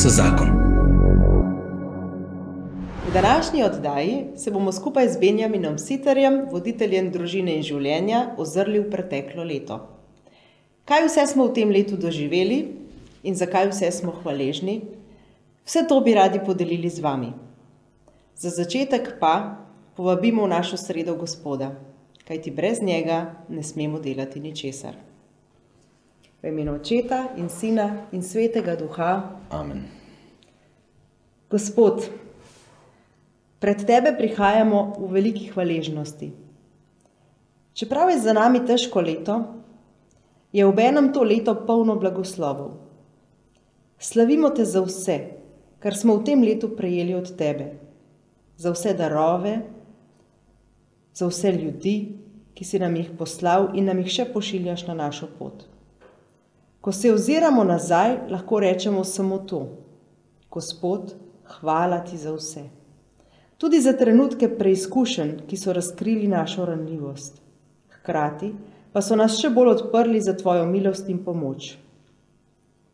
so zakon. V današnji oddaji se bomo skupaj z Benjaminom Sitarjem, voditeljem družine in življenja, ozrli v preteklo leto. Kaj vse smo v tem letu doživeli in zakaj vse smo hvaležni, vse to bi radi podelili z vami. Za začetek pa povabimo v našo sredo Gospoda, kajti brez njega ne smemo delati ničesar. V imenu Očeta in Sina in Svetega Duha. Amen. Gospod, pred Tebe prihajamo v veliki hvaležnosti. Čeprav je za nami težko leto, je v enem to leto polno blagoslovov. Slavimo Te za vse, kar smo v tem letu prejeli od Tebe, za vse darove, za vse ljudi, ki si nam jih poslal in nam jih še pošiljaš na našo pot. Ko se oziramo nazaj, lahko rečemo samo to: Gospod, hvala ti za vse. Tudi za trenutke preizkušenj, ki so razkrili našo ranljivost. Hkrati pa so nas še bolj odprli za tvojo milost in pomoč.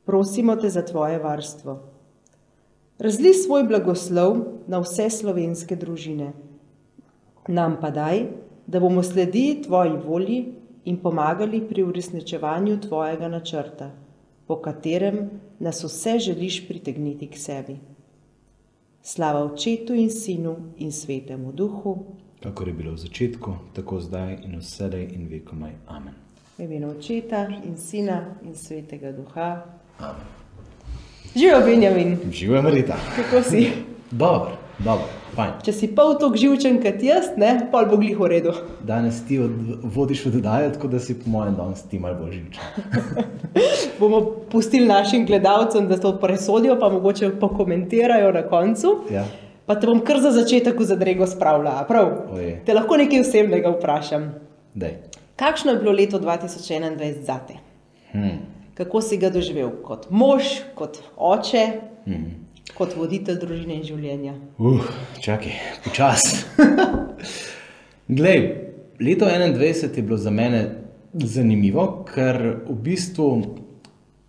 Prosimo te za tvoje varstvo. Razli svoj blagoslov na vse slovenske družine. Nam pa daj, da bomo sledili tvoji volji in pomagali pri uresničevanju tvojega načrta, po katerem nas vse želiš pritegniti k sebi. Slava Očetu in Sinu in Svetemu Duhu, Kako je bilo v začetku, tako zdaj in vsedej in vekomaj. Amen. v imenu Očeta in Sina in Svetega Duha. Amen. Živijo, Benjamin, Živijo, Marita. kako si? Dobro, dobro, fajn. Če si pol tako živčen kot jaz, ne, pol bo glih v redu. Danes ti od, vodiš v dodajo, tako da si po mojem danes ti malo bolj živčen. Bomo pustili našim gledalcem, da to presodijo, pa mogoče pokomentirajo na koncu. Ja. Pa te bom kar za začetek v zadrego spravila. Prav? Oje. Te lahko nekaj osebnega vprašam. Dej. Kakšno je bilo leto 2021 za te? Hmm. Kako si ga doživel kot mož, kot oče, Hmm. Kot voditelj družine in življenja? Uh, čakaj, počasi. Glej, leto 21 je bilo za mene zanimivo, ker v bistvu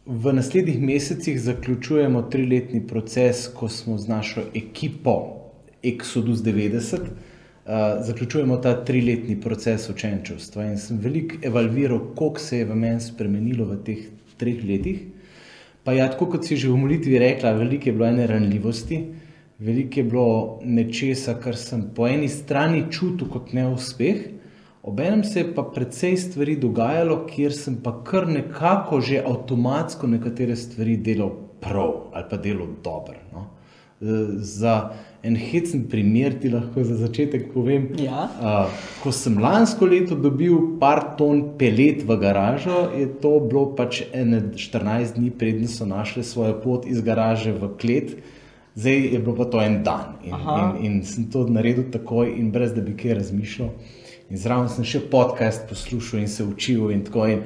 v naslednjih mesecih zaključujemo triletni proces, ko smo z našo ekipo Exodus 90. Uh, zaključujemo ta triletni proces učenčevstva in sem veliko evalviral, koliko se je v meni spremenilo v teh treh letih. Pa ja, tako kot si že v molitvi rekla, veliko je bilo ene ranljivosti, veliko je bilo nečesa, kar sem po eni strani čutil kot neuspeh, obenem se je pa precej stvari dogajalo, kjer sem pa kar nekako že avtomatsko nekatere stvari delal prav ali pa delal dobro. No. Za en hecen primer ti lahko za začetek povem. Ja. Uh, ko sem lansko leto dobil par ton pelet v garažo, je to bilo pač ene 14 dni, preden so našli svojo pot iz garaže v klet, zdaj je bilo pa to en dan. In, Aha. in, in sem to naredil takoj, in brez da bi kaj razmišljal. In zraven sem še podcast poslušal in se učil. In tako. in,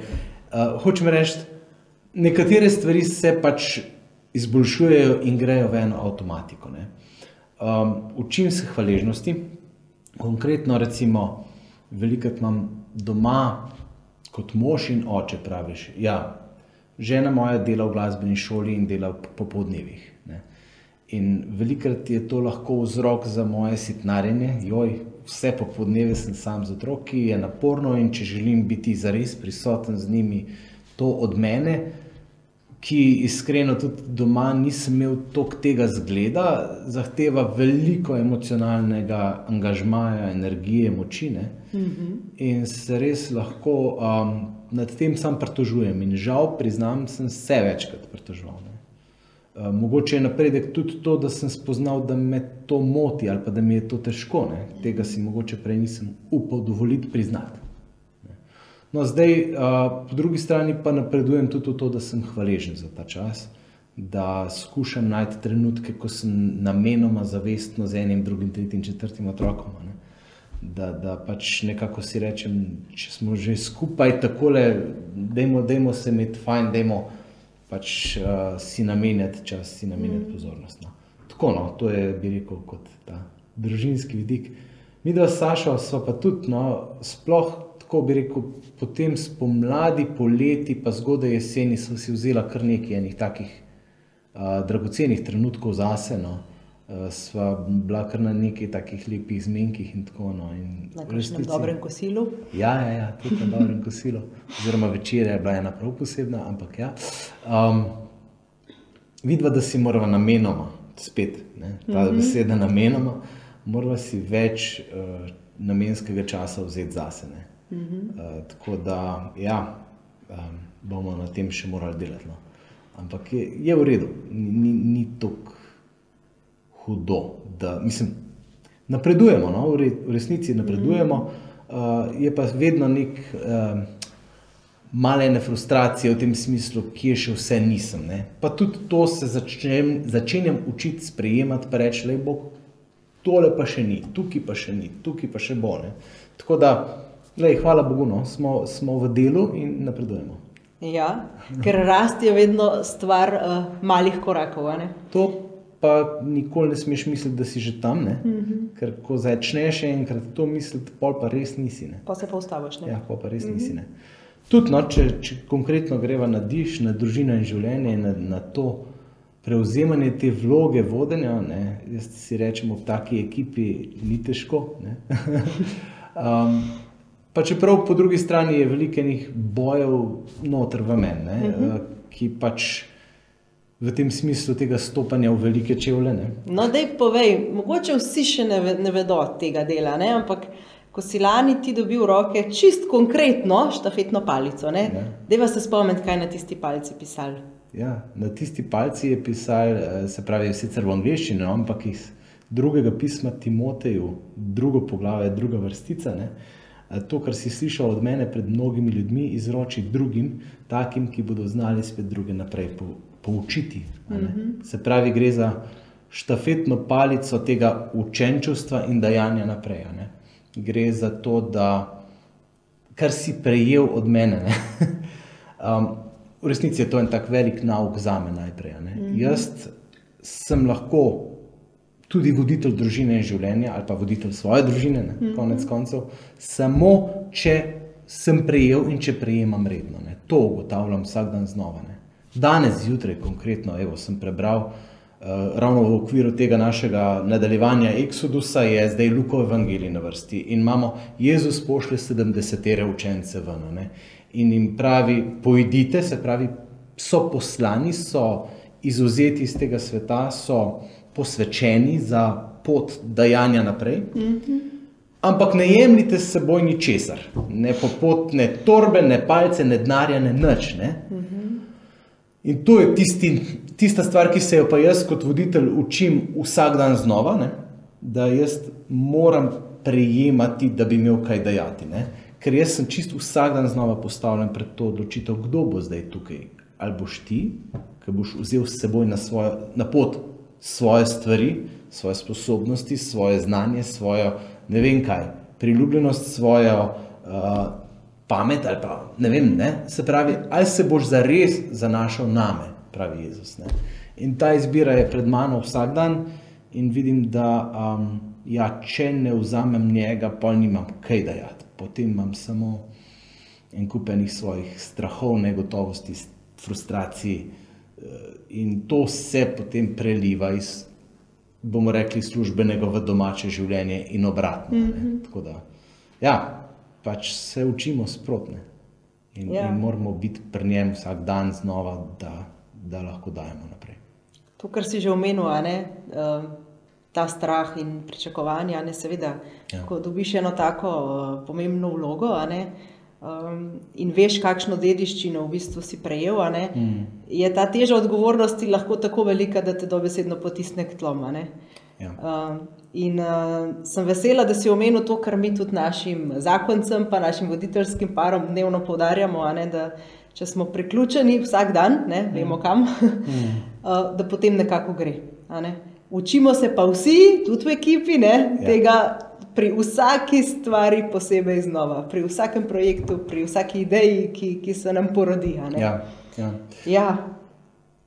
uh, hočem reči, nekatere stvari se pač izboljšujejo in grejo v eno avtomatiko. Ne. Um, učim se hvaležnosti, konkretno, recimo, velikrat imam doma kot mož in oče, praviš. Ja, žena moja dela v glasbeni šoli in dela v popoldnevih. Ne. In velikrat je to lahko vzrok za moje sitnarjenje, joj, vse popoldneve sem sam z otroki, je naporno in če želim biti zares prisoten z njimi, to od mene, ki iskreno tudi doma nisem imel toliko tega zgleda, zahteva veliko emocionalnega angažmaja, energije, moči. Ne? In se res lahko um, nad tem sam pritožujem. In žal, priznam, sem se večkrat pritoževal. Uh, mogoče je napredek tudi to, da sem spoznal, da me to moti ali pa da mi je to težko. Ne? Tega si mogoče prej nisem upal dovoliti priznati. No, zdaj, uh, po drugi strani pa napredujem tudi v to, da sem hvaležen za ta čas, da skušam najti trenutke, ko sem namenoma zavestno z enim, drugim, tretjim, četrtim otrokom. Ne? Da, da pač nekako si rečem, če smo že skupaj tako, dajmo, dajmo se imeti fajn, dajmo pač uh, si namenjati čas, si namenjati mm. pozornost. No. Tako, no, to je, bi rekel, kot ta družinski vidik. Mi, da Saša, smo pa tudi, no, sploh tako bi rekel, potem spomladi, poleti, pa zgodaj jeseni, sem si vzela kar nekaj enih takih uh, dragocenih trenutkov zase. No. Uh, sva bila kar na nekaj takih lepih zmenkih in tako naprej. Na resnici dobrem kosilu. Ja, ja, ja tudi na dobrem kosilu. Oziroma večer je bila ena prav posebna, ampak ja. Um, Vidva, da si moramo namenoma, spet ne, ta mm -hmm. beseda namenoma, moramo si več uh, namenskega časa vzeti zase. Mm -hmm. uh, tako da, ja, um, bomo na tem še morali delati. No. Ampak je, je v redu, ni, ni, ni tako hudo. Da, mislim, napredujemo, no? v, re, v resnici napredujemo, mm -hmm. uh, je pa vedno nek. Uh, Male frustracije v tem smislu, ki je še vse nisem. Ne? Pa tudi to se začnem, začenjam učiti sprejemati, pa reči, da je Bog, tole pa še ni, tukaj pa še ni, tukaj pa še bo. Ne? Tako da, lej, hvala Bogu, no, smo, smo v delu in napredujemo. Ja, ker rast je vedno stvar uh, malih korakov. To pa nikoli ne smeš misliti, da si že tam. Mm -hmm. Ker ko začneš enkrat to misliti, pol pa res nisi. Ne? Pa se pa ustaviš. Ja, pol pa res mm -hmm. nisi. Ne? Tudi, no, če, če konkretno greva na diš, na družino in življenje, na, na to prevzemanje te vloge vodenja, ne, jaz si rečem, v taki ekipi ni težko. um, Pa čeprav po drugi strani je veliko njih bojev noter v meni, uh mhm. -huh. ki pač v tem smislu tega stopanja v velike čevlje. Ne? No, da povej, mogoče vsi še ne, ne vedo tega dela, ne? ampak ko si lani ti dobil roke čist konkretno štafetno palico, ja. da vas se spomnite, kaj na tisti palici pisali. Ja, na tisti palici je pisal, eh, se pravi, sicer v angliščini, no, ampak iz drugega pisma Timoteju, drugo poglavje, druga vrstica. Ne? To, kar si slišal od mene pred mnogimi ljudmi, izroči drugim, takim, ki bodo znali spet druge naprej poučiti. Mm -hmm. Se pravi, gre za štafetno palico tega učenčstva in dajanja naprej. Gre za to, da kar si prejel od mene. um, v resnici je to en tak velik nauk za me najprej. Mm -hmm. Jaz sem lahko tudi voditelj družine in življenja, ali pa voditelj svoje družine, ne, mm -hmm. konec koncev, samo če sem prejel in če prejemam redno. Ne. To ugotavljam vsak dan znova. Ne. Danes zjutraj, konkretno, evo, sem prebral, uh, ravno v okviru tega našega nadaljevanja Exodusa, je zdaj Luko Evangelij na vrsti in imamo Jezus pošlje 70 učence ven ne, in jim pravi: Pojdite, se pravi, so poslani, so izuzeti iz tega sveta, so posvečeni za pot dajanja naprej. Mm -hmm. Ampak ne jemljite s seboj ničesar, ne popotne torbe, ne palce, ne denarja, ne nič. Ne? Mm -hmm. In to je tisti, tista stvar, ki se jo pa jaz kot voditelj učim vsak dan znova, ne? da jaz moram prejemati, da bi imel kaj dajati. Ne? Ker jaz sem čist vsak dan znova postavljen pred to odločitev, kdo bo zdaj tukaj. Ali boš ti, ki boš vzel s seboj na, svojo, na pot svoje stvari, svoje sposobnosti, svoje znanje, svojo ne vem kaj, priljubljenost, svojo uh, pamet ali pa ne vem, ne? se pravi, ali se boš zares zanašal name, pravi Jezus. Ne? In ta izbira je pred mano vsak dan in vidim, da um, ja, če ne vzamem njega, pa nimam kaj dajati. Potem imam samo en kupenih svojih strahov, negotovosti, frustracij. In to se potem preliva iz, bomo rekli, službenega v domače življenje in obratno. Mm -hmm. Tako da, ja, pač se učimo sprotne in, ja. in moramo biti pri njem vsak dan znova, da, da lahko dajemo naprej. To, kar si že omenil, ne, uh, ta strah in pričakovanja, ne, seveda, ja. ko dobiš eno tako uh, pomembno vlogo. Ne, um, in veš, kakšno dediščino v bistvu si prejel, mm. je ta teža odgovornosti lahko tako velika, da te dobesedno potisne k tlom. Ja. Um, in uh, sem vesela, da si omenil to, kar mi tudi našim zakoncem, pa našim voditeljskim parom dnevno poudarjamo. Ne, da, če smo priključeni vsak dan, ne, mm. vemo kam, mm. uh, da potem nekako gre. Ne. Učimo se pa vsi, tudi v ekipi, ne, ja. tega pri vsaki stvari posebej znova, pri vsakem projektu, pri vsaki ideji, ki, ki se nam porodi. Ja, ja. Ja.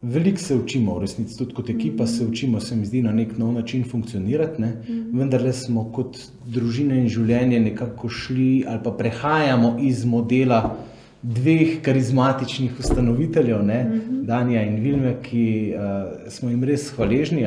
Veliko se učimo, v resnici tudi kot ekipa mm -hmm. se učimo, se mi zdi na nek nov način funkcionirati. Mm -hmm. Vendar le smo kot družina in življenje nekako šli ali pa prehajamo iz modela dveh karizmatičnih ustanoviteljev, ne, uh -huh. Danja in Vilme, ki uh, smo jim res hvaležni.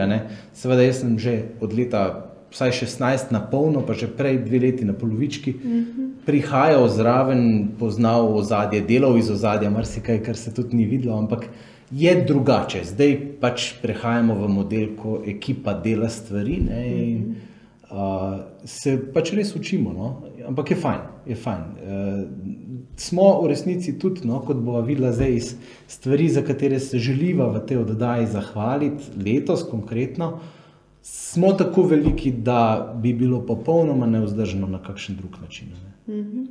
Seveda, jaz sem že od leta vsaj 16 na polno, pa že prej dve leti na polovički, uh -huh. prihajal zraven, poznal ozadje, delal iz ozadja, marsikaj, kar se tudi ni videlo, ampak je drugače. Zdaj pač prehajamo v model, ko ekipa dela stvari. Ne, in, uh -huh. Uh, se pač res učimo, no? ampak je fajn. Je fajn. Uh, smo v resnici tudi, no, kot bomo videli, zdaj iz stvari, za katere se želiva v tej oddaji zahvaliti, letos konkretno, smo tako veliki, da bi bilo popolnoma neuzdržno na kakšen drug način. Mm -hmm.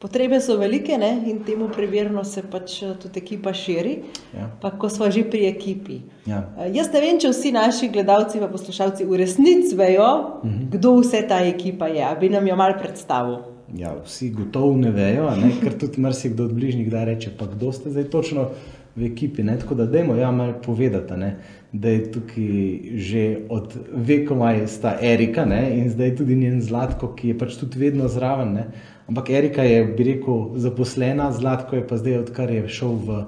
Potrebe so velike ne? in temu primerno se pač eh, tudi ekipa širi. Ja. Pa ko smo že pri ekipi. Ja. Uh, jaz ne vem, če vsi naši gledalci in poslušalci v resnici vejo, mhm. -huh. kdo vse ta ekipa je. Bi nam jo mal predstavil. Ja, vsi gotovo ne vejo, ne? ker tudi marsikdo od bližnjih da reče, pa kdo ste zdaj točno v ekipi. Ne? Tako da dajmo ja malo povedati, ne? Da je tukaj že od vekoma je sta Erika ne? in zdaj tudi njen Zlatko, ki je pač tudi vedno zraven. Ne? Ampak Erika je, bi rekel, zaposlena, Zlatko je pa zdaj, odkar je šel v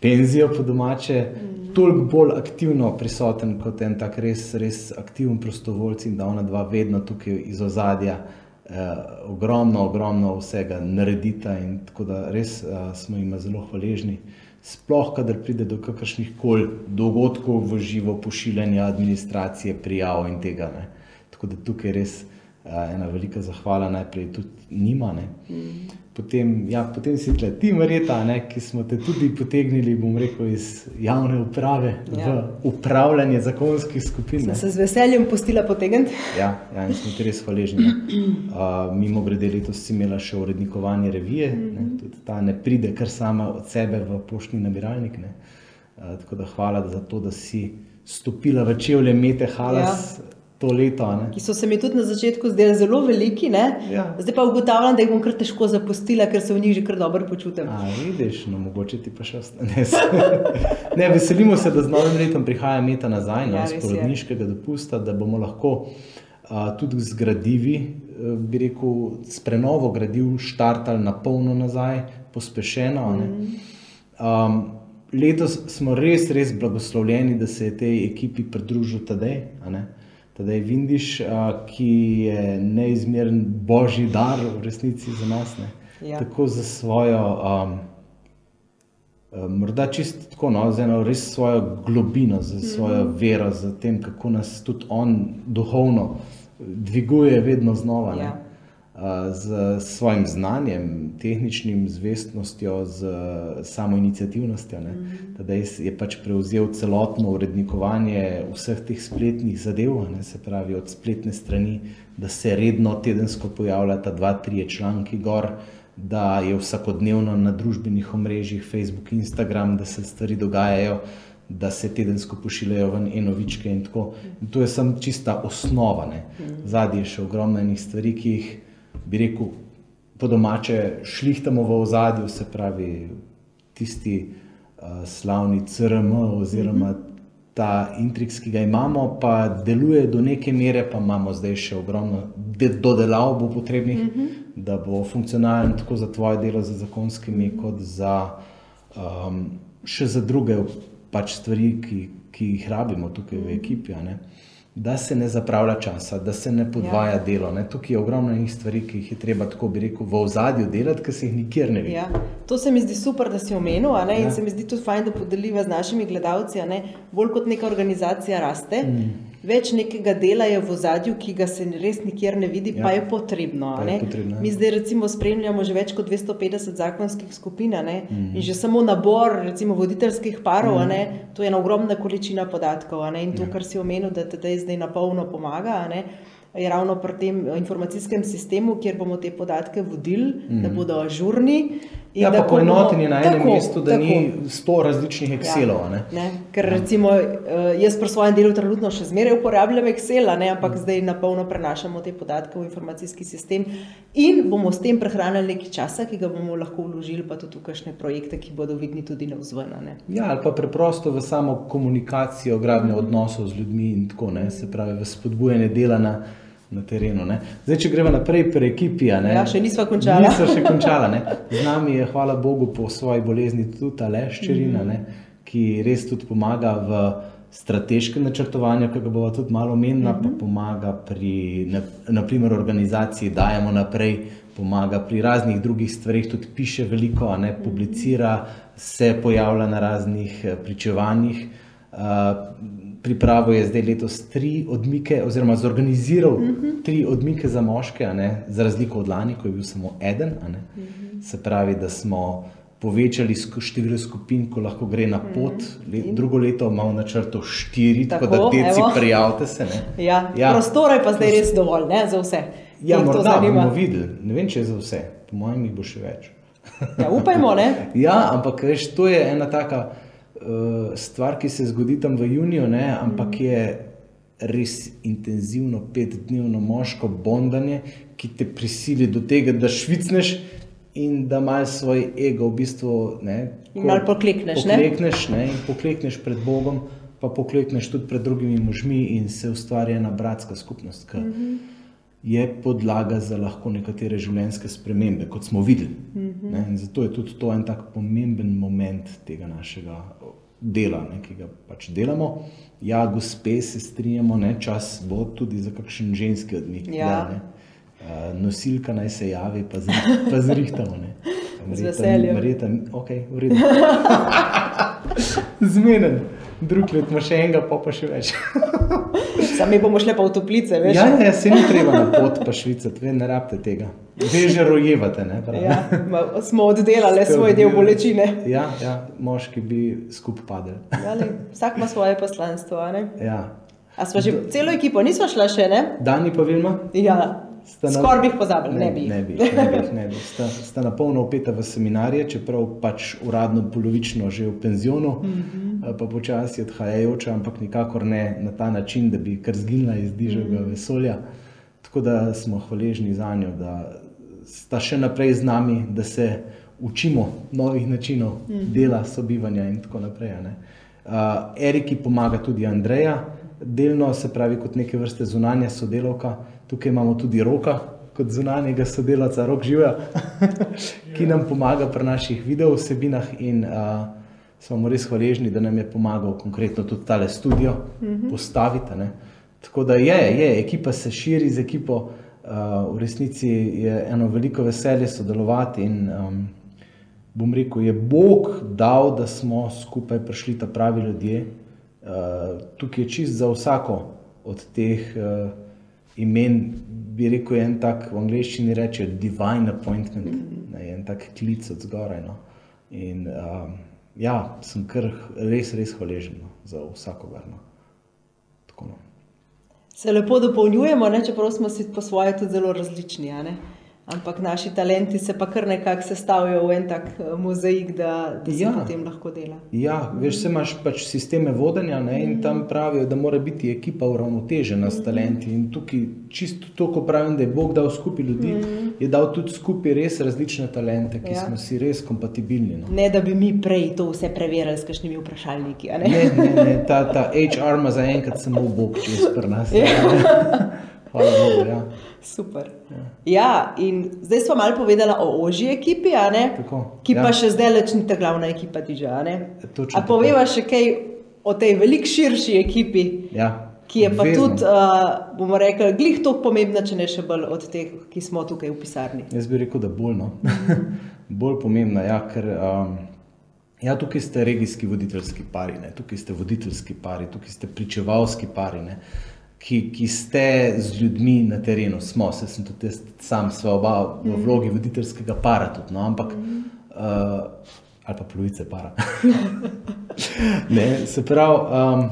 penzijo po domače, mm. toliko bolj aktivno prisoten kot en tak res, res aktiven prostovoljc in da ona dva vedno tukaj iz ozadja eh, ogromno, ogromno vsega naredita in tako da res eh, smo jim zelo hvaležni. Sploh, kadar pride do kakršnih koli dogodkov v živo, pošiljanja administracije, prijav in tega. Ne. Tako da tukaj res. Eh, ena velika zahvala najprej tudi njima. Mm. Potem, ja, potem si tle ti, Marita, ne, ki smo te tudi potegnili, bom rekel, iz javne uprave ja. v upravljanje zakonskih skupin. Sem se z veseljem postila potegniti. Ja, ja, in smo ti res hvaležni. Uh, mimo grede letos si imela še urednikovanje revije, mm -hmm. ne, tudi ta ne pride kar sama od sebe v poštni nabiralnik. Uh, tako da hvala za to, da si stopila v čevlje Mete Halas. Ja to leto. Ne? Ki so se mi tudi na začetku zdeli zelo veliki, ja. zdaj pa ugotavljam, da jih bom kar težko zapustila, ker se v njih že kar dobro počutim. A, vidiš, no, mogoče ti pa še ostane. ne, veselimo se, da z novim letom prihaja meta nazaj, no, ja, iz porodniškega dopusta, da bomo lahko a, tudi zgradivi, a, bi rekel, s prenovo gradiv štartali na polno nazaj, pospešeno. Mm. Um, letos smo res, res blagoslovljeni, da se je tej ekipi pridružil Tadej. Tadej Vindiš, ki je neizmeren božji dar v resnici za nas. Ja. Tako za svojo, um, morda čisto tako, no, za eno res svojo globino, za svojo mm -hmm. vero, za tem, kako nas tudi on duhovno dviguje vedno znova. Ja z svojim znanjem, tehničnim zvestnostjo, z samo inicijativnostjo. Da je pač prevzel celotno urednikovanje vseh teh spletnih zadev, ne, se pravi od spletne strani, da se redno tedensko pojavljata dva, tri članki gor. Da je vsakodnevno na družbenih omrežjih, Facebook, Instagram, da se stvari dogajajo, da se tedensko pošiljajo ven enovičke in tako. In to je samo čista osnova. Zadnji je še ogromno enih stvari, ki jih bi rekel, po domače šlihtamo v ozadju, se pravi, tisti uh, slavni CRM oziroma ta intriks, ki ga imamo, pa deluje do neke mere, pa imamo zdaj še ogromno dodelav bo potrebnih, mm -hmm. da bo funkcionalen tako za tvoje delo z zakonskimi, kot za um, še za druge pač stvari, ki, ki jih rabimo tukaj v ekipi. Uh, da se ne zapravlja časa, da se ne podvaja ja. delo. Ne? Tukaj je ogromno njih stvari, ki jih je treba, tako bi rekel, v ozadju delati, ker se jih nikjer ne vidi. Ja. To se mi zdi super, da si omenil, ja. in se mi zdi tudi fajn, da podeliva z našimi gledalci, bolj kot neka organizacija raste. Mm več nekega dela je v zadju, ki ga se res nikjer ne vidi, ja. pa je potrebno. Pa je potrebno ja. Mi zdaj recimo spremljamo že več kot 250 zakonskih skupin mm -hmm. in že samo nabor recimo voditeljskih parov, mm -hmm. to je ena ogromna količina podatkov. In to, ja. kar si omenil, da te zdaj na polno pomaga. Je ravno pri tem informacijskem sistemu, kjer bomo te podatke vodili, mm -hmm. da mhm. bodo ažurni. Ja, pa poenoteni na enem tako, mestu, da tako. ni sto različnih Excelov. Ja, ne? Ne? Ker ja. recimo eh, jaz pri svojem delu trenutno še zmeraj uporabljam Excel, ne? ampak mm. zdaj na polno prenašamo te podatke v informacijski sistem in bomo s tem prehranili nekaj časa, ki ga bomo lahko vložili pa tudi v kakšne projekte, ki bodo vidni tudi na vzven. Ja, ali pa preprosto v samo komunikacijo, gradnjo odnosov z ljudmi in tako, ne? se pravi v spodbujanje dela na na terenu. Ne. Zdaj, če gremo naprej pri ekipi. Ne, ja, še nismo končali. Nismo še končali. Z nami je, hvala Bogu, po svoji bolezni tudi Aleščerina, mm -hmm. ki res tudi pomaga v strateškem načrtovanju, ki ga bomo tudi malo omenili, mm -hmm. pa mhm. pomaga pri naprimer, organizaciji, dajemo naprej, pomaga pri raznih drugih stvarih, tudi piše veliko, ne, publicira, se pojavlja na raznih eh, pričevanjih. Uh, pripravo je zdaj letos tri odmike, oziroma zorganiziral uh mhm. -huh. tri odmike za moške, ne, za razliko od lani, ko je bil samo eden. Uh mhm. -huh. Se pravi, da smo povečali število skupin, ko lahko gre na pot. Mm. Le, drugo leto imamo na črtu štiri, tako, tako da teci prijavite se. Ja, ja. Prostor je pa zdaj res dovolj ne, za vse. Ja, morda bomo videli, ne vem, če je za vse, po mojem, jih bo še več. ja, upajmo, ne? ja, ampak veš, to je ena taka stvar, ki se zgodi tam v juniju, ne, ampak mm. je res intenzivno, petdnevno moško bondanje, ki te prisili do tega, da švicneš in da imaš svoj ego v bistvu. Ne, Malo poklekneš. Poklekneš, ne? Ne, poklekneš pred Bogom, pa poklekneš tudi pred drugimi možmi in se ustvari ena bratska skupnost, ki mm -hmm. Je podlaga za lahko nekatere življenjske spremembe, kot smo videli. Mm -hmm. Zato je tudi to en tak pomemben moment tega našega dela, ne, ki ga pač delamo. Ja, gospe, se strinjamo, ne, čas bo tudi za kakšen ženski odmik. Ja. Da, Uh, nosilka naj se javi, pa, zri, pa zrihtamo. Z veseljem. Verjetno, ok, v redu. Zmeden, drug let ima še enega, pa pa še več. Sami bomo šli pa v toplice, veš? Ja, ja, se ni treba na pot pa švicati, ve, ne rabite tega. Ve že rojevate, ne? Ja, smo oddelali Ste svoj del bolečine. Ja, ja, moški bi skup padel. Ja, vsak ima svoje poslanstvo, ne? Ja. A smo že celo ekipo, nismo šla še, ne? Dani pa Vilma? Ja. Skoraj bi jih pozabili, ne, ne bi. Ne bi, ne bi, ne bi. Sta, sta na polno upeta v seminarije, čeprav pač uradno polovično že v penzionu, mm -hmm. Pa počasi odhajajoča, ampak nikakor ne na ta način, da bi kar zginila iz dižega mm -hmm. vesolja. Tako da smo hvaležni za njo, da sta še naprej z nami, da se učimo novih načinov -hmm. dela, sobivanja in tako naprej. Uh, Eriki pomaga tudi Andreja, delno se pravi kot neke vrste zunanja sodelovka. Tukaj imamo tudi roka, kot zunanjega sodelavca, rok živa, ki nam pomaga pri naših video vsebinah. In uh, smo res hvaležni, da nam je pomagal konkretno tudi tale studio mhm. postaviti. Ne. Tako da je, je, ekipa se širi z ekipo, uh, v resnici je eno veliko veselje sodelovati. In, um, bom rekel, je Bog dal, da smo skupaj prišli ta pravi ljudje. Uh, tukaj je čist za vsako od teh. Uh, imen, bi rekel, en tak v angleščini reče divine appointment, mm -hmm. ne, en tak klic od zgoraj. No. In um, ja, sem kar res, res hvaležen no, za vsakogar. No. No. Se lepo dopolnjujemo, ne, čeprav smo si po svoje tudi zelo različni. Ampak naši talenti se pa kar nekako sestavljajo v en tak eh, mozaik, da, da se ja. potem lahko dela. Ja, veš, se imaš pač sisteme vodenja ne, in tam pravijo, da mora biti ekipa uravnotežena s talenti. In tukaj, čisto to, ko pravim, da je Bog dal skupaj ljudi, mm. je dal tudi skupaj res različne talente, ki ja. smo si res kompatibilni. No. Ne, da bi mi prej to vse preverjali s kakšnimi vprašalniki. Ne? Ne, ne, ne, ta, ta HR ima zaenkrat samo Bog, če je spr nas. Ja. Hvala Bogu. Ja. Super. Ja. ja, in zdaj smo malo povedali o ožji ekipi, tako, ki ja. pa še zdaj leč ni ta glavna ekipa Diža. A poveva še kaj o tej veliko širši ekipi, ja. ki je pa Obvezno. tudi, uh, bomo rekli, glih toliko pomembna, če ne še bolj od teh, ki smo tukaj v pisarni. Jaz bi rekel, da bolj, no. bolj pomembna, ja, ker um, ja, tukaj ste regijski voditeljski pari, ne. tukaj ste voditeljski pari, tukaj ste pričevalski pari. Ne ki, ki ste z ljudmi na terenu, smo, se sem tudi sam, sva oba v mhm. vlogi voditeljskega para, tudi, no, ampak uh, ali pa polovice para. ne, se pravi, um,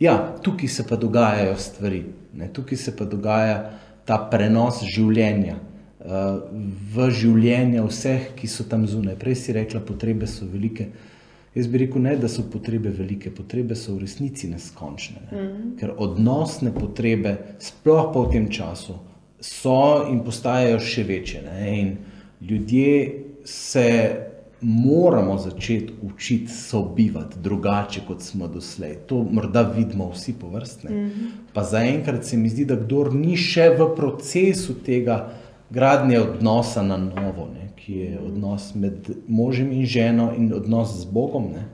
ja, tukaj se pa dogajajo stvari, ne, tukaj se pa dogaja ta prenos življenja. Uh, v življenje vseh, ki so tam zunaj. Prej si rekla, potrebe so velike. Uh, Jaz bi rekel, ne, da so potrebe velike, potrebe so v resnici neskončne. Ne? Mm -hmm. Ker odnosne potrebe, sploh pa v tem času, so in postajajo še večje. Ne? In ljudje se moramo začeti učiti sobivati drugače, kot smo doslej. To morda vidimo vsi po vrstne. Mm -hmm. Pa zaenkrat se mi zdi, da kdo ni še v procesu tega gradnje odnosa na novo, ne, ki je odnos med možem in ženo in odnos z Bogom. Ne,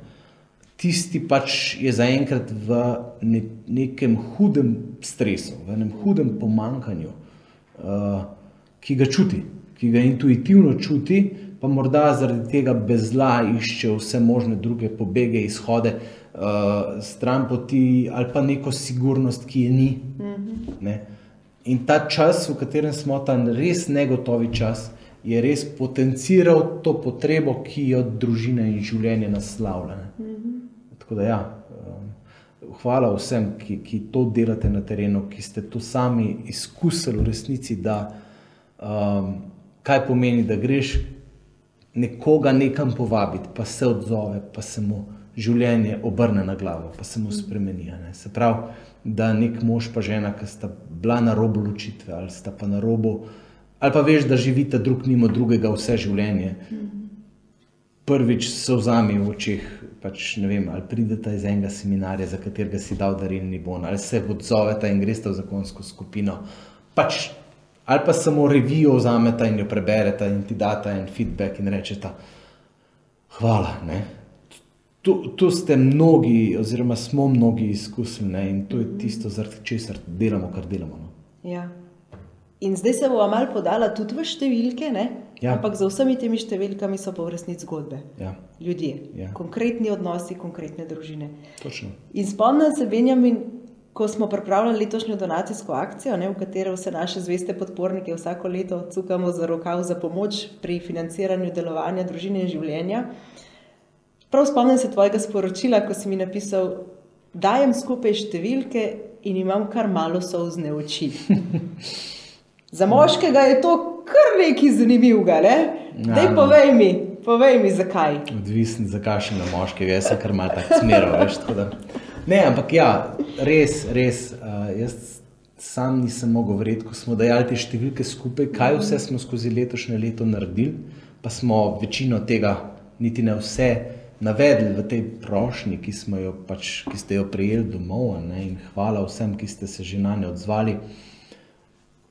tisti pač je zaenkrat v ne, nekem hudem stresu, v enem hudem pomankanju, uh, ki ga čuti, ki ga intuitivno čuti pa morda zaradi tega bezla išče vse možne druge pobege, izhode, uh, stran poti ali pa neko sigurnost, ki je ni. Ne? In ta čas, v katerem smo tam, res negotovi čas, je res potenciral to potrebo, ki jo družina in življenje naslavlja. Tako da, ja, um, hvala vsem, ki, ki to delate na terenu, ki ste to sami izkusili v resnici, da um, kaj pomeni, da greš nekoga nekam povabiti, pa se odzove, pa se mu življenje obrne na glavo, pa se mu spremeni. Ne. Se pravi, da nek mož pa žena, ki sta bila na robu ločitve ali sta pa na robu, ali pa veš, da živite drug mimo drugega vse življenje. Prvič se vzame v očeh, pač, vem, ali pridete iz enega seminarja, za katerega si dal darilni bon, ali se odzovete in greste v zakonsko skupino. Pač ali pa samo revijo vzamete in jo preberete in ti date en feedback in rečete, hvala. Tu, tu ste mnogi, oziroma smo mnogi izkusili ne? in to je tisto, zaradi česar delamo, kar delamo. No? Ja. In zdaj se bomo malo podala tudi v številke, ja. ampak za vsemi temi številkami so pa v resnici zgodbe. Ja. Ljudje, ja. konkretni odnosi, konkretne družine. Točno. In spomnim se, Benjamin, ko smo pripravljali letošnjo donacijsko akcijo, ne, v katero vse naše zveste podpornike vsako leto cukamo za rokav za pomoč pri financiranju delovanja družine in življenja. Prav spomnim se tvojega sporočila, ko si mi napisal, dajem skupaj številke in imam kar malo sozne oči. za moškega je to kar nekaj zanimivega, ne? Ja, Dej no. povej mi, povej mi, zakaj. Odvisen, zakaj še na moškega, jaz sem kar mal tak smerov, veš, da. Ne, ampak ja, res, res. Uh, jaz sam nisem mogel verjeti, ko smo dajali te številke skupaj, kaj vse smo skozi letošnje leto naredili, pa smo večino tega, niti ne vse, navedli v tej prošnji, ki, pač, ki ste jo prejeli domov. Ne, in hvala vsem, ki ste se že na njo odzvali.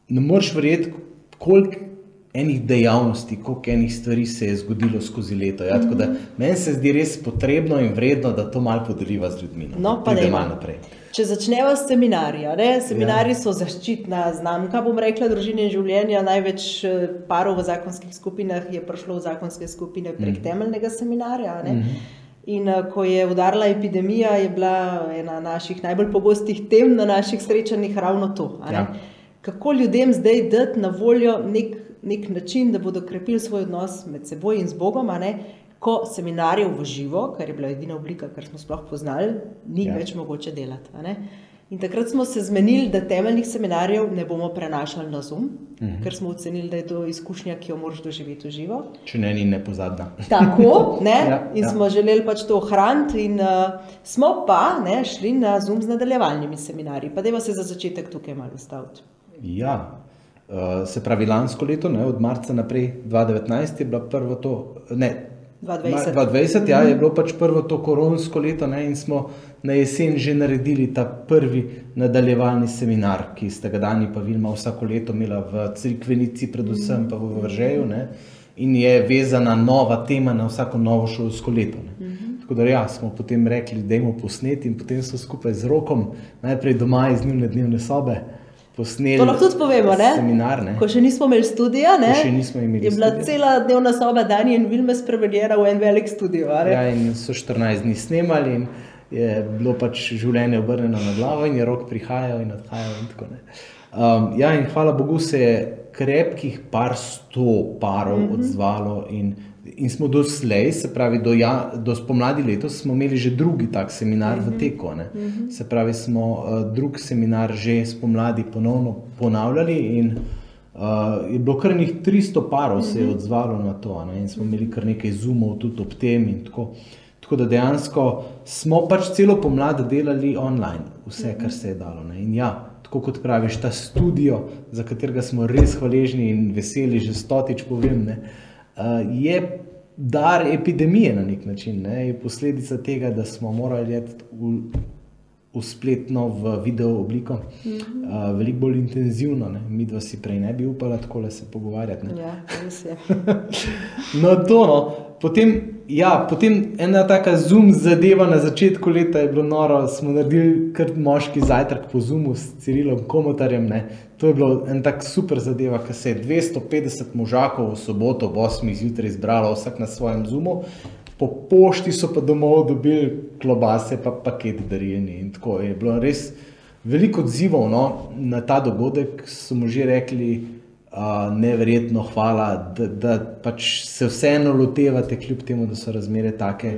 Ne moreš verjeti, koliko enih dejavnosti, koliko enih stvari se je zgodilo skozi leto. Ja? Mm -hmm. Meni se zdi res potrebno in vredno, da to malo podariva z ljudmi. No, no pa ne malo naprej. Če začnemo s seminarji, seminarji ja. so zaščitna znamka, bom rekla, družine in življenja. Največ eh, parov v zakonskih skupinah je prišlo v zakonske skupine prek mm temeljnega seminarja. Mm -hmm. In eh, ko je udarila epidemija, je bila ena naših najbolj pogostih tem na naših srečanjih ravno to. Ja. Kako ljudem zdaj dati na voljo nek nek način, da bodo krepili svoj odnos med seboj in z Bogom, ko seminarjev v živo, kar je bila edina oblika, kar smo sploh poznali, ni ja. več mogoče delati. In takrat smo se zmenili, da temeljnih seminarjev ne bomo prenašali na Zoom, uh mhm. -huh. ker smo ocenili, da je to izkušnja, ki jo moraš doživeti v živo. Če ne, ni ne pozadna. Tako, ne? ja, in ja. smo želeli pač to ohraniti, in uh, smo pa ne, šli na Zoom z nadaljevalnimi seminarji. Pa da se za začetek tukaj malo ustaviti. Ja, Uh, se pravi, lansko leto, ne, od marca naprej, 2019, je bilo prvo to, ne, 2020, 2020 ja, je bilo pač prvo to koronsko leto, ne, in smo na jesen že naredili ta prvi nadaljevalni seminar, ki ste ga dani, pa Vilma, vsako leto imela v Crkvenici, predvsem pa v Vržeju, ne, in je vezana nova tema na vsako novo šolsko leto. Ne. Tako da ja, smo potem rekli, da imamo posneti in potem so skupaj z rokom, najprej doma iz dnevne, dnevne sobe posneli. To lahko tudi povemo, ne? Seminar, ne? Ko še nismo imeli studija, ne? Ko še nismo imeli je bila studija. cela dnevna soba Dani in Vilme spremenjena v en velik studio. Ja, in so 14 dni snemali in je bilo pač življenje obrnjeno na glavo in je rok prihajal in odhajal in tako ne. Um, ja, in hvala Bogu se je krepkih par sto parov mm -hmm. odzvalo in In smo doslej, se pravi, do, ja, do spomladi letos, smo imeli že drugi tak seminar uh -huh. v mhm. teku. Uh mhm. -huh. Se pravi, smo uh, drug seminar že spomladi ponovno ponavljali, in uh, je bilo kar nekaj 300 parov, uh -huh. se je mhm. odzvalo na to. Ne? In smo imeli kar nekaj zoomov tudi ob tem. Tako, tako da dejansko smo pač celo pomlad delali online, vse, kar se je dalo. Ne? In ja. Tako kot praviš, ta studio, za katerega smo res hvaležni in veseli, že stotič povem, ne, uh, je dar epidemije na nek način, ne? je posledica tega, da smo morali iti v, v spletno, v video obliko, mm -hmm. uh, veliko bolj intenzivno. Ne? Mi dva si prej ne bi upala tako se pogovarjati. Ne? Ja, res je. no, to no. Potem, ja, potem ena taka zoom zadeva na začetku leta je bilo noro, smo naredili kar moški zajtrk po zoomu s Cirilom Komotarjem. Ne? To je bilo en tak super zadeva, ker se je 250 možakov v soboto ob 8. zjutraj zbralo, vsak na svojem zoomu. Po pošti so pa domov dobili klobase, pa paket darjeni. In tako je bilo res veliko odzivov no, na ta dogodek. Smo že rekli, uh, neverjetno hvala, da, da pač se vseeno lotevate, kljub temu, da so razmere take.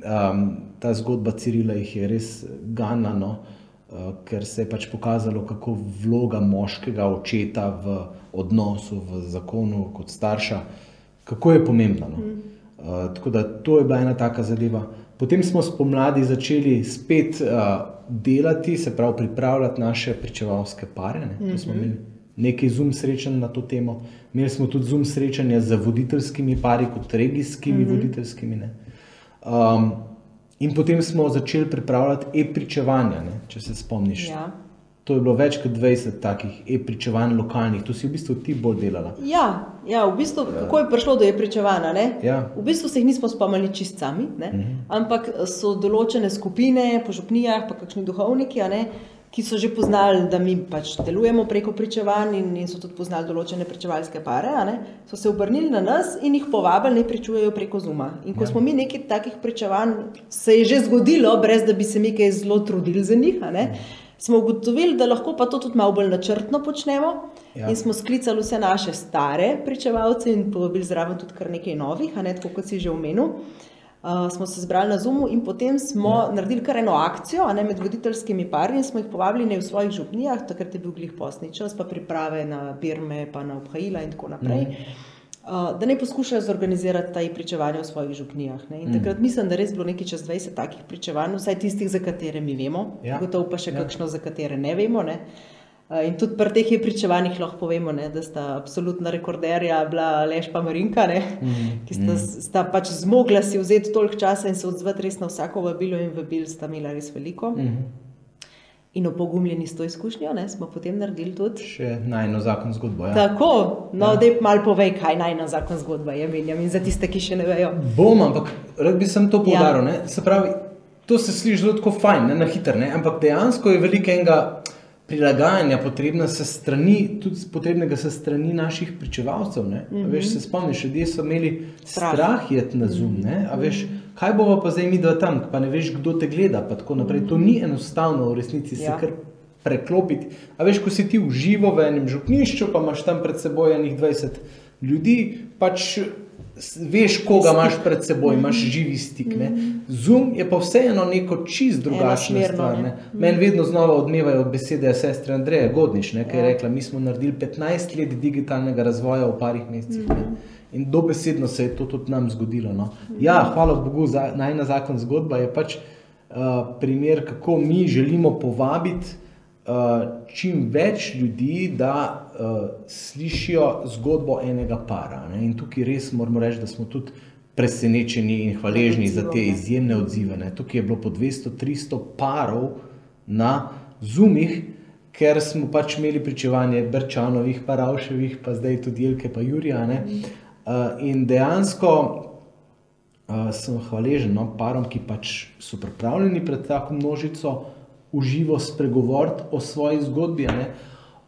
Um, ta zgodba Cirila jih je res ganjena, no, uh, ker se je pač pokazalo, kako vloga moškega očeta v odnosu, v zakonu kot starša, kako je pomembna. No. Uh, tako da to je bila ena taka zadeva. Potem smo spomladi začeli spet uh, delati, se pravi, pripravljati naše pričevalske pare. Ne. Mm -hmm. Smo imeli nekaj zum srečanj na to temo. Imeli smo tudi zum srečanja z voditeljskimi pari, kot regijskimi mm -hmm. voditeljskimi. Um, in potem smo začeli pripravljati e-pričevanja, ne, če se spomniš. Ja. To je bilo več kot 20 takih e-pričevanj lokalnih, to si v bistvu ti bolj delala. Ja, ja v bistvu, kako je prišlo do e-pričevanja? Ja. V bistvu se jih nismo spomnili čist sami, uh mhm. ampak so določene skupine, po župnijah, pa kakšni duhovniki, ki so že poznali, da mi pač delujemo preko pričevanj in, in so tudi poznali določene pričevalske pare, so se obrnili na nas in jih povabili, da pričujejo preko Zuma. In ko ja. smo mi nekaj takih pričevanj, se je že zgodilo, brez da bi se mi kaj zelo trudili za njih smo ugotovili, da lahko pa to tudi malo bolj načrtno počnemo. Ja. In smo sklicali vse naše stare pričevalce in povabili zraven tudi kar nekaj novih, ne, tako kot si že omenil. Uh, smo se zbrali na Zumu in potem smo ja. naredili kar eno akcijo ne, med voditeljskimi pari in smo jih povabili v svojih župnijah, takrat je bil glih posni čas, pa priprave na Birme, pa na Obhajila in tako naprej. Mhm da ne poskušajo zorganizirati ta pričevanja v svojih župnijah. Ne. In mm. takrat mislim, da res bilo nekaj čez 20 takih pričevanj, vsaj tistih, za katere mi vemo, ja. gotovo pa še ja. kakšno, za katere ne vemo. Ne. In tudi pri teh pričevanjih lahko povemo, ne, da sta absolutna rekorderja bila Leš pa Marinka, ne, mm, ki sta, mm. sta pač zmogla si vzeti toliko časa in se odzvati res na vsako vabilo in vabil sta imela res veliko. Mm. In opogumljeni s to izkušnjo, ne, smo potem naredili tudi. Še najno zakon zgodbo. Ja. Tako, no, ja. da malo povej, kaj najno zakon zgodba je, menjam in za tiste, ki še ne vejo. Bom, ampak rad bi sem to poudaril. Ja. Se pravi, to se sliši zelo tako fajn, ne, na hiter, ne, ampak dejansko je veliko enega prilagajanja potrebna se strani, tudi potrebnega se strani naših pričevalcev. Mm -hmm. Veš, se spomniš, ljudje so imeli strah, strah jeti na zum, ne, a veš. Mm -hmm kaj bomo pa zdaj mi dva tam, pa ne veš, kdo te gleda. To ni enostavno v resnici ja. se kar preklopiti. A veš, ko si ti v živo v enem župnišču, pa imaš tam pred seboj enih 20 ljudi, pač veš, koga imaš pred seboj, imaš živi stik. Ne? Zoom je pa vseeno neko čist drugačno stvar. Ne? Meni vedno znova odmevajo besede sestre Andreje Godniš, ki je ja. rekla, mi smo naredili 15 let digitalnega razvoja v parih mesecih. Ne? In dobesedno se je to tudi nam zgodilo. No. Ja, hvala Bogu, za najna zakon zgodba je pač uh, primer, kako mi želimo povabiti uh, čim več ljudi, da uh, slišijo zgodbo enega para. Ne. In tukaj res moramo reči, da smo tudi presenečeni in hvaležni za te izjemne odzive. Ne. Tukaj je bilo po 200-300 parov na zumih. Ker smo pač imeli pričevanje Brčanovih, pa Ravševih, pa zdaj tudi Jelke, pa Jurija. Mm. Uh, in dejansko uh, sem hvaležen no, parom, ki pač so pripravljeni pred tako množico uživo spregovoriti o svoji zgodbi.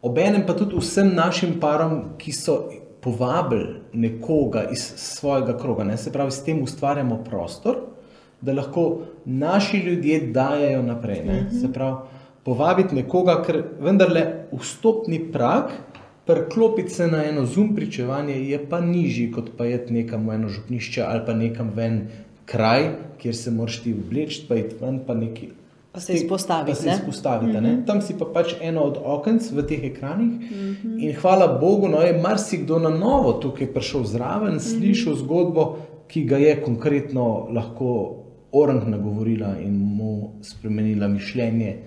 Obenem pa tudi vsem našim parom, ki so povabili nekoga iz svojega kroga. Ne? Se pravi, s tem ustvarjamo prostor, da lahko naši ljudje dajo naprej. Ne? Mhm. Se pravi, povabiti nekoga, ker vendarle vstopni prak preklopiti se na eno zum pričevanje je pa nižji, kot pa je nekam v eno župnišče ali pa nekam ven kraj, kjer se moraš ti obleči, pa je ven pa neki. Pa se izpostaviti. Pa se izpostaviti mm -hmm. Tam si pa pač eno od okenc v teh ekranih. Mm -hmm. In hvala Bogu, no je marsikdo na novo tukaj prišel zraven, slišal mm -hmm. zgodbo, ki ga je konkretno lahko orang nagovorila in mu spremenila mišljenje,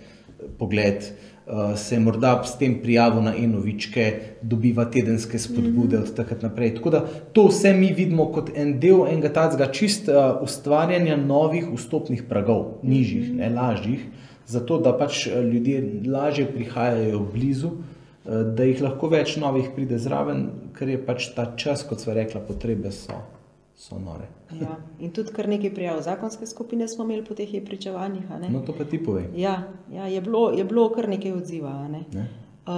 pogled. uh, se je morda s tem prijavil na enovičke, dobiva tedenske spodbude mm -hmm. od takrat naprej. Tako da to vse mi vidimo kot en del enega tacga čist uh, ustvarjanja novih vstopnih pragov, nižjih, mm -hmm. ne lažjih, zato da pač ljudje lažje prihajajo blizu. Da jih lahko več novih pride zraven, ker je pač ta čas, kot smo rekli, potrebe so so nore. Ja. In tudi kar nekaj prijav zakonske skupine smo imeli po teh pričevanjih. No, to pa ti povej. Ja, ja je, bilo, je bilo kar nekaj odziva. Ne? Ne? Uh,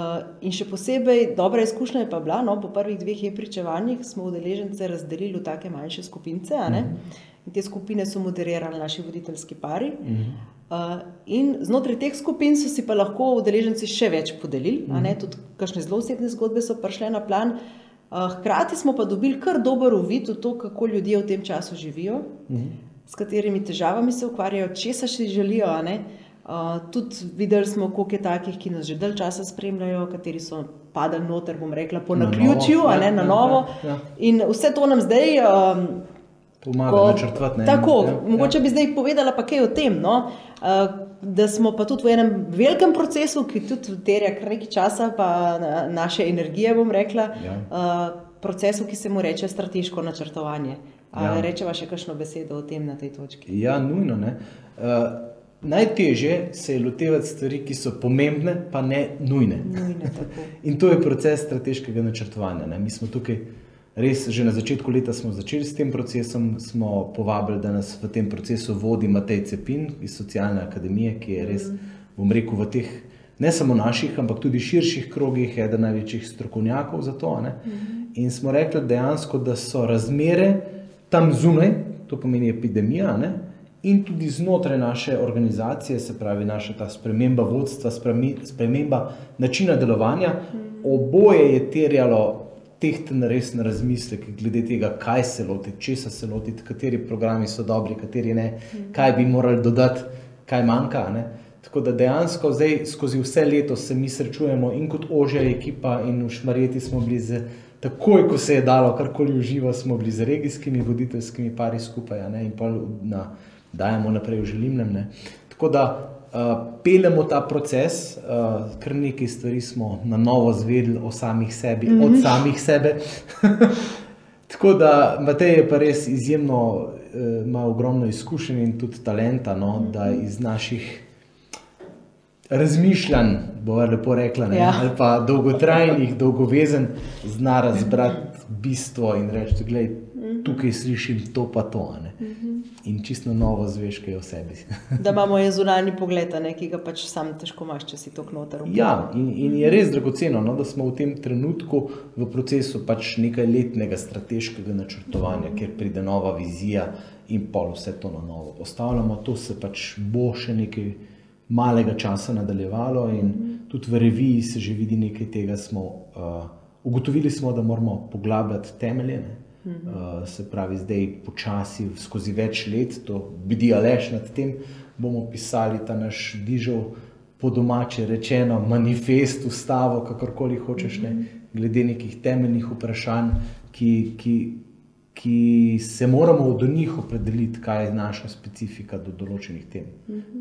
in še posebej dobra izkušnja je pa bila, no, po prvih dveh pričevanjih smo udeležence razdelili v take manjše skupince. Uh mhm. -huh. In te skupine so moderirali naši voditeljski pari. Uh -huh. Uh, in znotraj teh skupin so si pa lahko udeleženci še več podelili, uh -huh. tudi kakšne zelo osebne zgodbe so prišle na plan. Uh, hkrati smo pa dobili kar dober uvid v to, kako ljudje v tem času živijo, mhm. s katerimi težavami se ukvarjajo, česa še želijo. Uh, tudi videli smo, koliko je takih, ki nas že dalj časa spremljajo, kateri so padali noter, bom rekla, po naključju, na, ja, na novo. Ja, ja. In vse to nam zdaj. Um, Pomaga načrtovati. Tako, ja, mogoče ja. bi zdaj povedala pa kaj o tem. No? Uh, da smo pa tudi v enem velikem procesu, ki tudi terja kar nekaj časa, pa naše energije, bom rekla, ja. uh, procesu, ki se mu reče strateško načrtovanje. Ja. Rečeva še kakšno besedo o tem na tej točki? Ja, nujno. Uh, najtežje se je lotevati stvari, ki so pomembne, pa ne nujne. nujne In to je proces strateškega načrtovanja. Ne? Mi smo tukaj. Res, že na začetku leta smo začeli s tem procesom, smo povabili, da nas v tem procesu vodi Matej Cepin iz Socialne akademije, ki je res, bom rekel, v teh ne samo naših, ampak tudi širših krogih eden največjih strokovnjakov za to. Ne? In smo rekli dejansko, da so razmere tam zunaj, to pomeni epidemija, ne? in tudi znotraj naše organizacije, se pravi naša ta sprememba vodstva, sprememba načina delovanja, oboje je terjalo tehten resen razmislek glede tega, kaj se lotiti, česa se lotiti, kateri programi so dobri, kateri ne, kaj bi morali dodati, kaj manjka. Ne. Tako da dejansko zdaj skozi vse leto se mi srečujemo in kot ožja ekipa in v Šmarjeti smo bili z, takoj, ko se je dalo karkoli uživo, smo bili z regijskimi voditeljskimi pari skupaj ne, in pa na, dajemo naprej v želimnem. Ne. Tako da peljemo ta proces, uh, kar nekaj stvari smo na novo zvedeli o samih sebi, mm -hmm. od samih sebe. Tako da Matej je pa res izjemno, uh, ima ogromno izkušenj in tudi talenta, no, da iz naših razmišljanj, bo lepo rekla, ne, ja. ali pa dolgotrajnih, dolgovezen, zna razbrati bistvo in reči, gledaj, mhm. Tukaj slišim to pa to. Ne. Mhm in čisto novo zveš, kaj je v sebi. da imamo je zunanji pogled, ne, ki ga pač sam težko imaš, če si to knoter. Ja, in, in je res dragoceno, no, da smo v tem trenutku v procesu pač nekaj letnega strateškega načrtovanja, kjer pride nova vizija in pol vse to na novo postavljamo. To se pač bo še nekaj malega časa nadaljevalo in tudi v reviji se že vidi nekaj tega. Smo, uh, ugotovili smo, da moramo poglabljati temelje. Ne. Uh, se pravi, zdaj počasi, skozi več let, to bdi alež nad tem, bomo pisali ta naš dižov, po domače rečeno, manifest, ustavo, kakorkoli hočeš, ne, glede nekih temeljnih vprašanj, ki, ki, ki se moramo od njih opredeliti, kaj je naša specifika do določenih tem.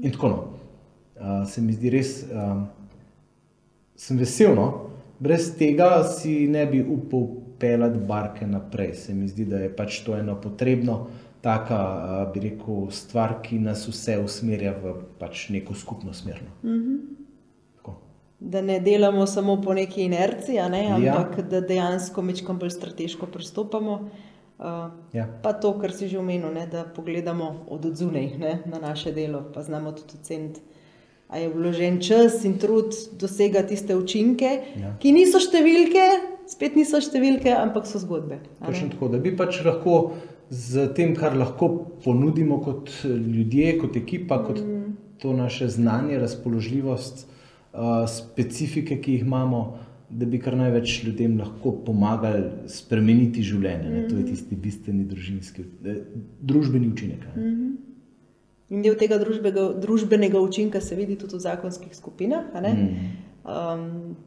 In tako no. Uh, se mi zdi res, uh, sem vesel, no, brez tega si ne bi upal peljati barke naprej. Se mi zdi, da je pač to eno potrebno, taka, bi rekel, stvar, ki nas vse usmerja v pač neko skupno smer. Mm -hmm. Da ne delamo samo po neki inerciji, ne, ja. ampak ja. da dejansko mečkam bolj strateško pristopamo. Uh, ja. Pa to, kar si že omenil, ne, da pogledamo od odzunaj na naše delo, pa znamo tudi oceniti, ali je vložen čas in trud dosega tiste učinke, ja. ki niso številke, spet niso številke, ampak so zgodbe. Tako, da bi pač lahko z tem, kar lahko ponudimo kot ljudje, kot ekipa, kot mm. to naše znanje, razpoložljivost, specifike, ki jih imamo, da bi kar največ ljudem lahko pomagali spremeniti življenje. Mm. To je mm. tisti bistveni družinski, eh, družbeni učinek. Mm. In del tega družbenega, družbenega učinka se vidi tudi v zakonskih skupinah. Um,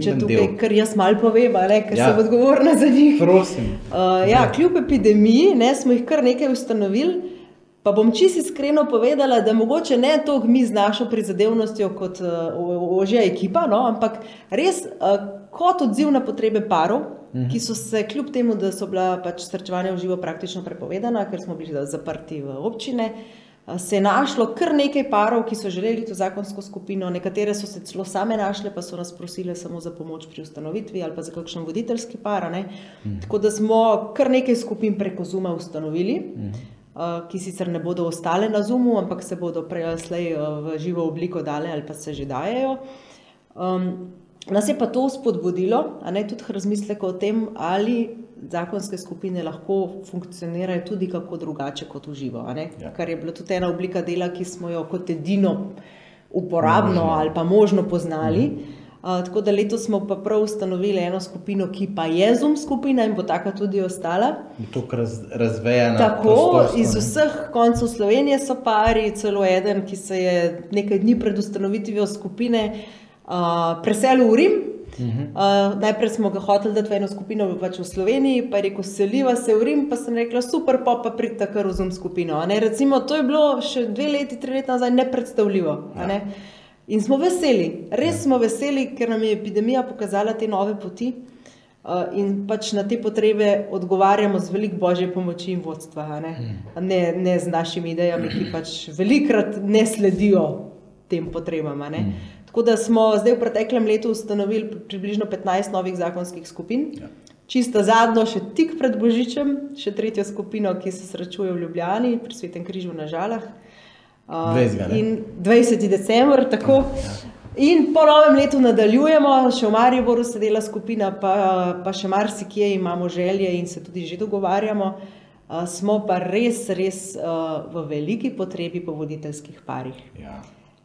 če tukaj, kar jaz malo povem, ker ja. sem odgovorna za njih. Prosim. Uh, ja, kljub epidemiji ne, smo jih kar nekaj ustanovili. Pa bom čisto iskreno povedala, da mogoče ne toliko mi z našo prizadevnostjo kot uh, ožja ekipa, no, ampak res uh, kot odziv na potrebe parov, mhm. ki so se, kljub temu, da so bila pač srečevanja v živo praktično prepovedana, ker smo bili zaprti v občine, uh, se je našlo kar nekaj parov, ki so želeli to zakonsko skupino, nekatere so se celo same našle, pa so nas prosile samo za pomoč pri ustanovitvi ali pa za kakšen voditeljski par. Mhm. Tako da smo kar nekaj skupin preko Zuma ustanovili. Mhm. Eh, ki sicer ne bodo ostale na Zumu, ampak se bodo prej ali slej eh, v živo obliko dale ali pa se že dajejo. Um, nas je pa to spodbudilo, a ne tudi razmislek o tem, ali zakonske skupine lahko funkcionirajo tudi kako drugače kot v živo. Ja. Kar je bila tudi ena oblika dela, ki smo jo kot edino uporabno možno. ali pa možno poznali. Mhm tako da letos smo pa prav ustanovili eno skupino, ki pa je zum skupina in bo taka tudi ostala. Tukaj raz, razvejena. Tako, iz vseh koncev Slovenije so pari, celo eden, ki se je nekaj dni pred ustanovitvijo skupine uh, preselil v Rim. Uh, najprej smo ga hoteli dati v eno skupino pač v Sloveniji, pa je rekel, seliva se v Rim, pa sem rekla, super, pa pa pridite kar v zum skupino. Recimo, to je bilo še dve leti, tri leta nazaj nepredstavljivo. Ja. Ne? In smo veseli, res smo veseli, ker nam je epidemija pokazala te nove poti uh, in pač na te potrebe odgovarjamo z veliko božje pomoči in vodstva, ne? Hmm. Ne, ne z našimi idejami, ki pač velikrat ne sledijo tem potrebam. Hmm. Tako da smo zdaj v preteklem letu ustanovili približno 15 novih zakonskih skupin. Ja. Čisto zadnjo, še tik pred Božičem, še tretjo skupino, ki se srečuje v Ljubljani, pri Svetem križu na Žalah. Uh, 20. In 20. decembr, tako. Ja. In po novem letu nadaljujemo, še v Mariboru se dela skupina, pa, pa še marsikje imamo želje in se tudi že dogovarjamo. Uh, smo pa res, res uh, v veliki potrebi po voditeljskih parih. Ja.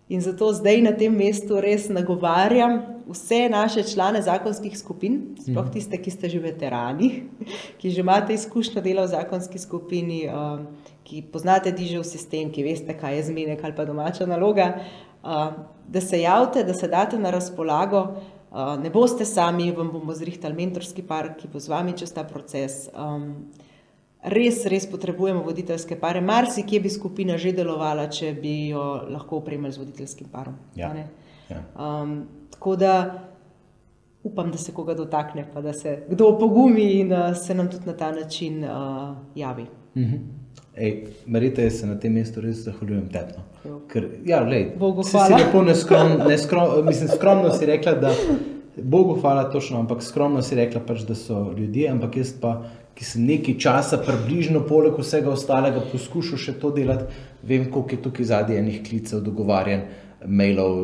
In zato zdaj na tem mestu res nagovarjam vse naše člane zakonskih skupin, sploh mhm. tiste, ki ste že veterani, ki že imate izkušnjo dela v zakonski skupini. Uh, ki poznate dižev sistem, ki veste, kaj je zmenek ali pa domača naloga, da se javite, da se date na razpolago. Ne boste sami, vam bomo zrihtali mentorski par, ki bo z vami čez ta proces. Res, res potrebujemo voditeljske pare. Mar si kje bi skupina že delovala, če bi jo lahko opremili z voditeljskim parom. Ja. Ja. Um, tako da upam, da se koga dotakne, pa da se kdo opogumi in uh, se nam tudi na ta način uh, javi. Mm -hmm. Merite, jaz se na tem mestu res zahvaljujem tepno. Ker, ja, lej, si, si lepo neskrom, neskrom, mislim, skromno si rekla, da Bogu hvala točno, ampak skromno si rekla pač, da so ljudje, ampak jaz pa, ki sem nekaj časa približno poleg vsega ostalega poskušal še to delati, vem, koliko je tukaj zadnjih enih klicev, dogovarjen, mailov,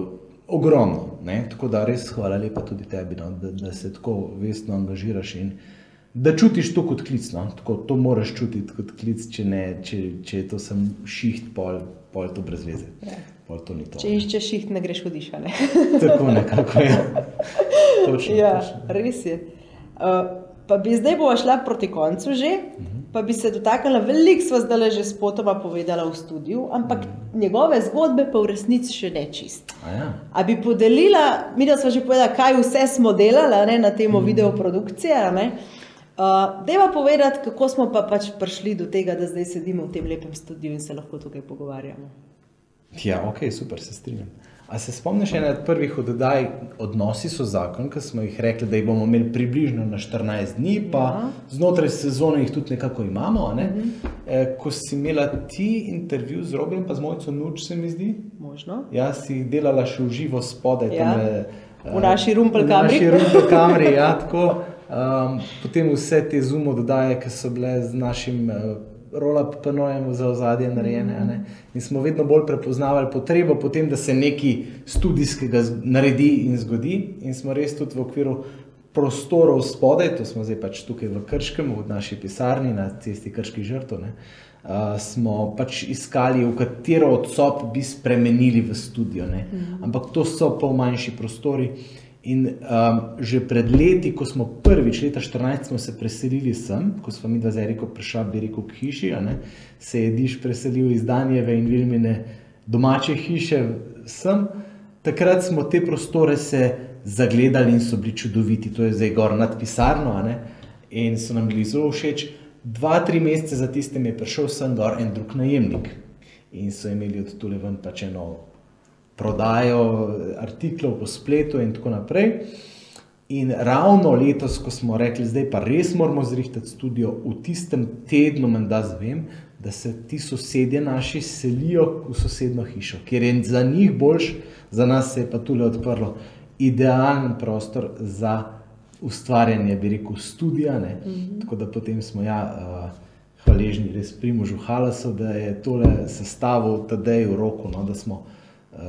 ogromno. Ne? Tako da res hvala lepa tudi tebi, no, da, da se tako vestno angažiraš in da čutiš to kot klic. No? Tako, to moraš čutiti kot klic, če, ne, če, če je to sem šiht, pol, pol to brez veze. Ja. To to. Če iščeš šiht, ne greš v dišanje. Tako nekako je. Točno, ja, točno. res je. Uh, pa bi zdaj bo šla proti koncu že, pa bi se dotaknila, veliko sva zdaj že spotoma povedala v studiu, ampak njegove zgodbe pa v resnici še ne čist. A, ja. A bi podelila, mi da sva že povedala, kaj vse smo delali ne, na temo mhm. -huh. videoprodukcije. Ne, Uh, Deva povedati, kako smo pa pač prišli do tega, da zdaj sedimo v tem lepem studiu in se lahko tukaj pogovarjamo. Ja, ok, super, se strinjam. A se spomniš ene od prvih oddaj, odnosi so zakon, ki smo jih rekli, da jih bomo imeli približno na 14 dni, pa ja. znotraj sezone jih tudi nekako imamo. Ne? Mhm. e, ko si imela ti intervju z Robin, pa z mojco Nuč, se mi zdi. Možno. Ja, si delala še v živo spodaj. Ja. Tame, v naši rumpel kameri. V naši rumpel kameri, ja, tako. Um, potem vse te zumo dodaje, ki so bile z našim uh, roll-up-penojem za ozadje narejene. Mm -hmm. In smo vedno bolj prepoznavali potrebo po tem, da se nekaj študijskega naredi in zgodi. In smo res tudi v okviru prostorov spodaj, to smo zdaj pač tukaj v Krškem, v naši pisarni na cesti Krških žrtov. Uh, smo pač iskali, v katero od sob bi spremenili v studio. Mm -hmm. Ampak to so pa manjši prostori. In um, že pred leti, ko smo prvič, leta 2014, se preselili sem, ko smo mi dva z Eriko prišli, bi rekel, k hiši, se je Diš preselil iz Danjeve in Vilmine domače hiše sem, takrat smo te prostore se zagledali in so bili čudoviti. To je zdaj gor nad pisarno in so nam bili zelo všeč. dva, tri mesece za tistem je prišel sem gor en drug najemnik in so imeli od tule ven pač eno prodajo artiklov po spletu in tako naprej. In ravno letos, ko smo rekli, zdaj pa res moramo zrihtati studio, v tistem tednu, da zvem, da se ti sosedje naši selijo v sosedno hišo, ker je za njih boljš, za nas se je pa tukaj odprlo idealen prostor za ustvarjanje, bi rekel, študija. Mm -hmm. Tako da potem smo ja, uh, hvaležni res Primožu Halasu, da je tole sestavil tedaj v roko, no, da smo uh,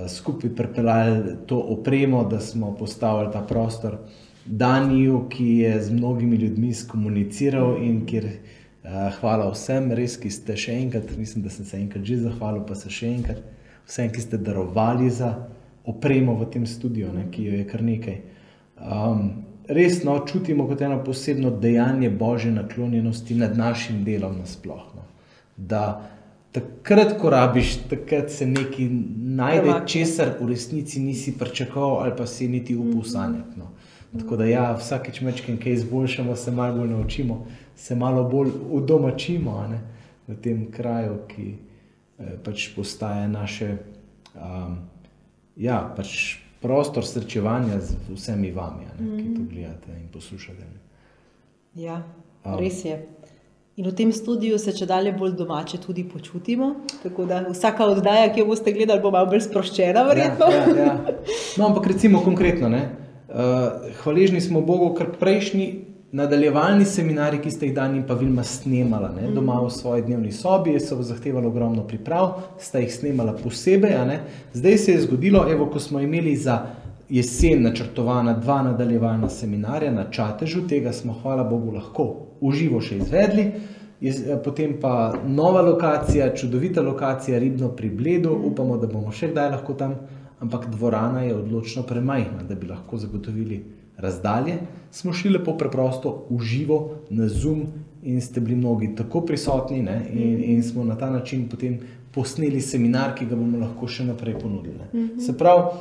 skupaj pripeljali to opremo, da smo postavili ta prostor. Daniju, ki je z mnogimi ljudmi skomuniciral in kjer uh, hvala vsem, res, ki ste še enkrat, mislim, da sem se enkrat že zahvalil, pa se še enkrat vsem, ki ste darovali za opremo v tem studiu, ne, ki jo je kar nekaj. Um, resno čutimo kot eno posebno dejanje božje naklonjenosti nad našim delom nasplošno. Da takrat, ko rabiš, takrat se nekaj najde, česar v resnici nisi pričakoval ali pa si niti upal mhm. sanjati. No. Tako da ja, vsakeč mečkim kaj izboljšamo, se malo bolj naučimo, se malo bolj udomačimo ne, v tem kraju, ki eh, pač postaje naše. Um, ja, pač prostor srečevanja z vsemi vami, ne, ki to mhm. gledate in poslušate. Ja, res je. In v tem studiu se če dalje bolj domače tudi počutimo. Tako da vsaka oddaja, ki jo boste gledali, bo malo bolj sproščena, verjetno. Ja, ja, ja. No, ampak recimo konkretno, ne, uh, hvaležni smo Bogu, ker prejšnji nadaljevalni seminari, ki ste jih dan pa Vilma snemala ne, mm. doma v svoji dnevni sobi, so zahtevali ogromno priprav, sta jih snemala posebej. Zdaj se je zgodilo, evo, ko smo imeli za jesen načrtovana dva nadaljevalna seminarja na Čatežu, tega smo, hvala Bogu, lahko uživo še izvedli. Eh, potem pa nova lokacija, čudovita lokacija, ribno pri Bledu, upamo, da bomo še kdaj lahko tam, ampak dvorana je odločno premajhna, da bi lahko zagotovili razdalje, smo šli lepo preprosto v živo na Zoom in ste bili mnogi tako prisotni ne, in, in smo na ta način potem posneli seminar, ki ga bomo lahko še naprej ponudili. Ne. Se pravi,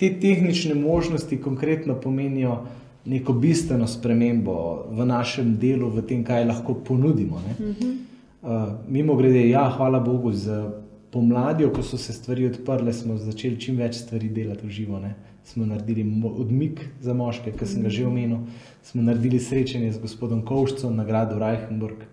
te tehnične možnosti konkretno pomenijo neko bistveno spremembo v našem delu, v tem, kaj lahko ponudimo. Uh, mimo grede, ja, hvala Bogu, z pomladjo, ko so se stvari odprle, smo začeli čim več stvari delati v živo. Ne smo naredili odmik za moške, ki sem ga že omenil, smo naredili srečanje z gospodom Kovšcem na gradu Reichenburg.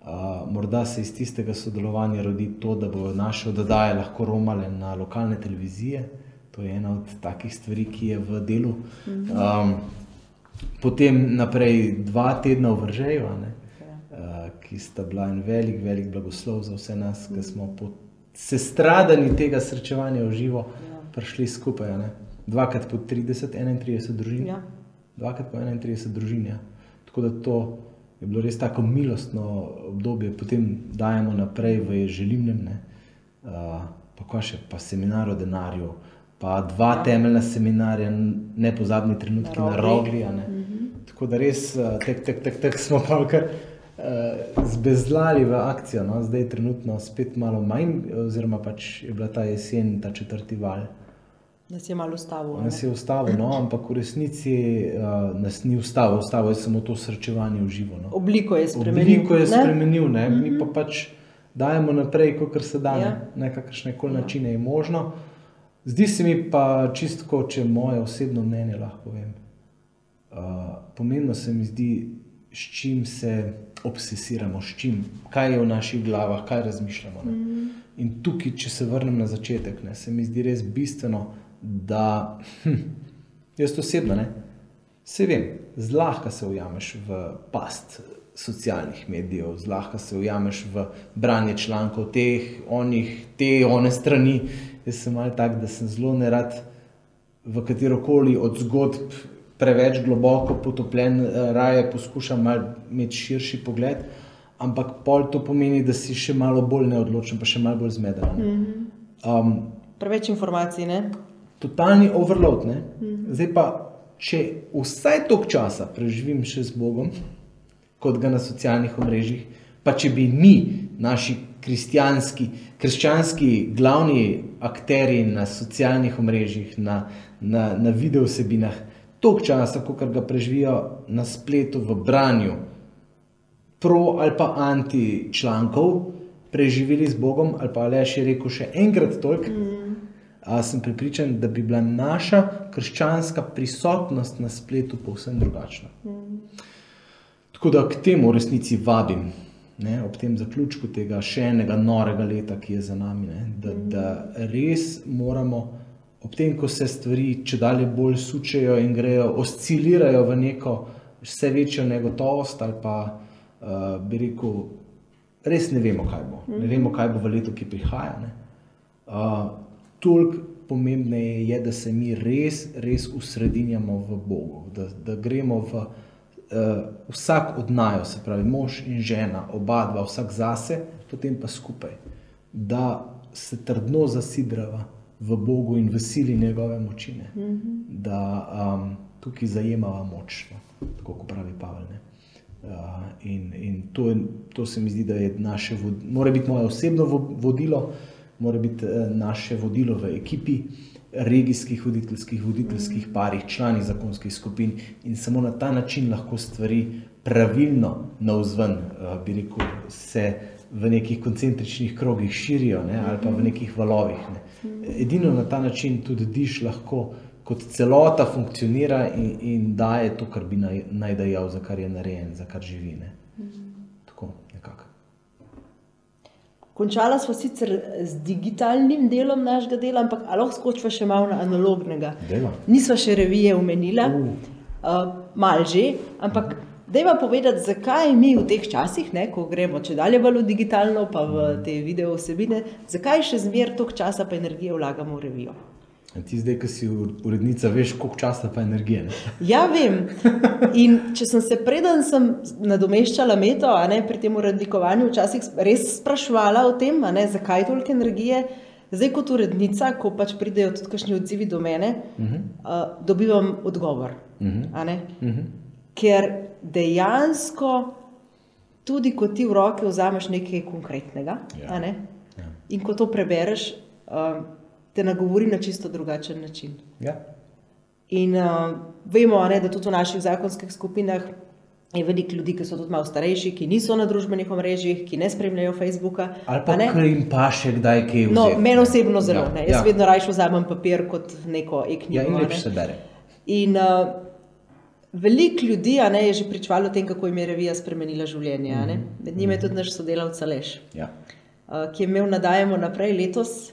Uh, morda se iz tistega sodelovanja rodi to, da bodo naše oddaje lahko romale na lokalne televizije. To je ena od takih stvari, ki je v delu. Um, potem naprej dva tedna v Vržeju, uh, ki sta bila en velik, velik blagoslov za vse nas, ki smo po sestradani tega srečevanja v živo prišli skupaj. Ne? dvakrat po 30, 31 družin. Ja. Dvakrat po 31 družin. Ja. Tako da to je bilo res tako milostno obdobje, potem dajemo naprej v želimnem, uh, pa še pa seminar o denarju, pa dva ja. temeljna seminarja, ne pozabni trenutki na rogli. Mm -hmm. Tako da res, tek, tek, tek, tek smo pa kar. Uh, zbezlali v akcijo, no? zdaj je trenutno spet malo manj, oziroma pač je bila ta jesen, ta četrti val. Uh, Nas je malo ustavil. Nas je ustavil, no, ampak v resnici uh, nas ni ustavil, ustavil je samo to srečevanje v živo. No. Obliko je spremenil. Obliko je spremenil, ne? Ne? mi pa mhm. pač dajemo naprej, kot se da, ja. ne kakršne koli ja. načine je možno. Zdi se mi pa čisto, če moje osebno mnenje lahko povem. Uh, pomembno se mi zdi, s čim se obsesiramo, s čim, kaj je v naših glavah, kaj razmišljamo. Mm. In tukaj, če se vrnem na začetek, ne, se mi zdi res bistveno, da hm, jaz osebno ne, se vem, zlahka se ujameš v past socialnih medijev, zlahka se ujameš v branje člankov teh, onih, te, one strani. Jaz sem mal tak, da sem zelo nerad v katero koli od zgodb preveč globoko potopljen, eh, raje poskušam imeti širši pogled. Ampak pol to pomeni, da si še malo bolj neodločen, pa še malo bolj zmeden. Mm -hmm. um, Preveč informacij, ne? totalni overload. Ne? Zdaj pa, če vsaj toliko časa preživim še z Bogom, kot ga na socialnih omrežjih, pa če bi mi, naši kristjanski, krščanski glavni akteri na socialnih omrežjih, na, na, na video vsebinah, toliko časa, kot ga preživijo na spletu v branju pro ali pa anti člankov preživeli z Bogom, ali pa le še rekel še enkrat toliko. Mm. A, sem pripričan, da bi bila naša krščanska prisotnost na spletu povsem drugačna. Mm. Tako da k temu v resnici vabim, ne, ob tem zaključku tega še enega norega leta, ki je za nami, ne, da, da res moramo, ob tem, ko se stvari če dalje bolj sučejo in grejo, oscilirajo v neko vse večjo negotovost ali pa uh, bi rekel res ne vemo, kaj bo. Ne vemo, kaj bo v letu, ki prihaja. Uh, Toliko pomembneje je, da se mi res, res usredinjamo v Bogu, da, da gremo v vsak od najo, se pravi mož in žena, oba dva, vsak zase, potem pa skupaj, da se trdno zasidrava v Bogu in v sili njegove močine, mm -hmm. da um, tukaj zajemava močno, tako kot pravi Pavel. Ne? Uh, in in to, to se mi zdi, da je naše, mora biti moje osebno vodilo, mora biti uh, naše vodilo v ekipi regijskih voditeljskih, voditeljskih parih, članih zakonskih skupin in samo na ta način lahko stvari pravilno navzven, uh, bi rekel, se v nekih koncentričnih krogih širijo ne, ali pa v nekih valovih. Ne. Edino na ta način tudi diš lahko kot celota funkcionira in, in daje to, kar bi naj, naj dajal, za kar je narejen, za kar živi. Ne? Tako nekako. Končala smo sicer z digitalnim delom našega dela, ampak lahko skočiva še malo na analognega. Dela. Nisva še revije umenila, uh. uh, mal že, ampak dajva povedati, zakaj mi v teh časih, ne, ko gremo če dalje v digitalno, pa v te video vsebine, zakaj še zmer toliko časa pa energije vlagamo v revijo. In ti zdaj, ki si urednica, veš, koliko časa pa energije. Ne? Ja, vem. In če sem se preden sem nadomeščala meto, ne, pri tem urednikovanju, včasih res sprašvala o tem, ne, zakaj toliko energije. Zdaj, kot urednica, ko pač pridejo tudi kakšni odzivi do mene, uh -huh. uh, dobivam odgovor. Uh -huh. Uh -huh. Ker dejansko, tudi ko ti v roke vzameš nekaj konkretnega ja. ne, ja. in ko to prebereš. Uh, te nagovori na čisto drugačen način. Ja. In uh, vemo, ne, da tudi v naših zakonskih skupinah je veliko ljudi, ki so tudi malo starejši, ki niso na družbenih omrežjih, ki ne spremljajo Facebooka. Ali pa ki jim pa še kdaj kaj vzeti. No, meni osebno zelo. Ja. Jaz ja. vedno raje vzamem papir kot neko e-knjigo. Ja, in lepo se bere. In uh, veliko ljudi ne, je že pričvalo o tem, kako jim je revija spremenila življenje. Mm -hmm. Med njimi je tudi naš sodelavec Aleš, ja. uh, ki je imel nadajemo naprej letos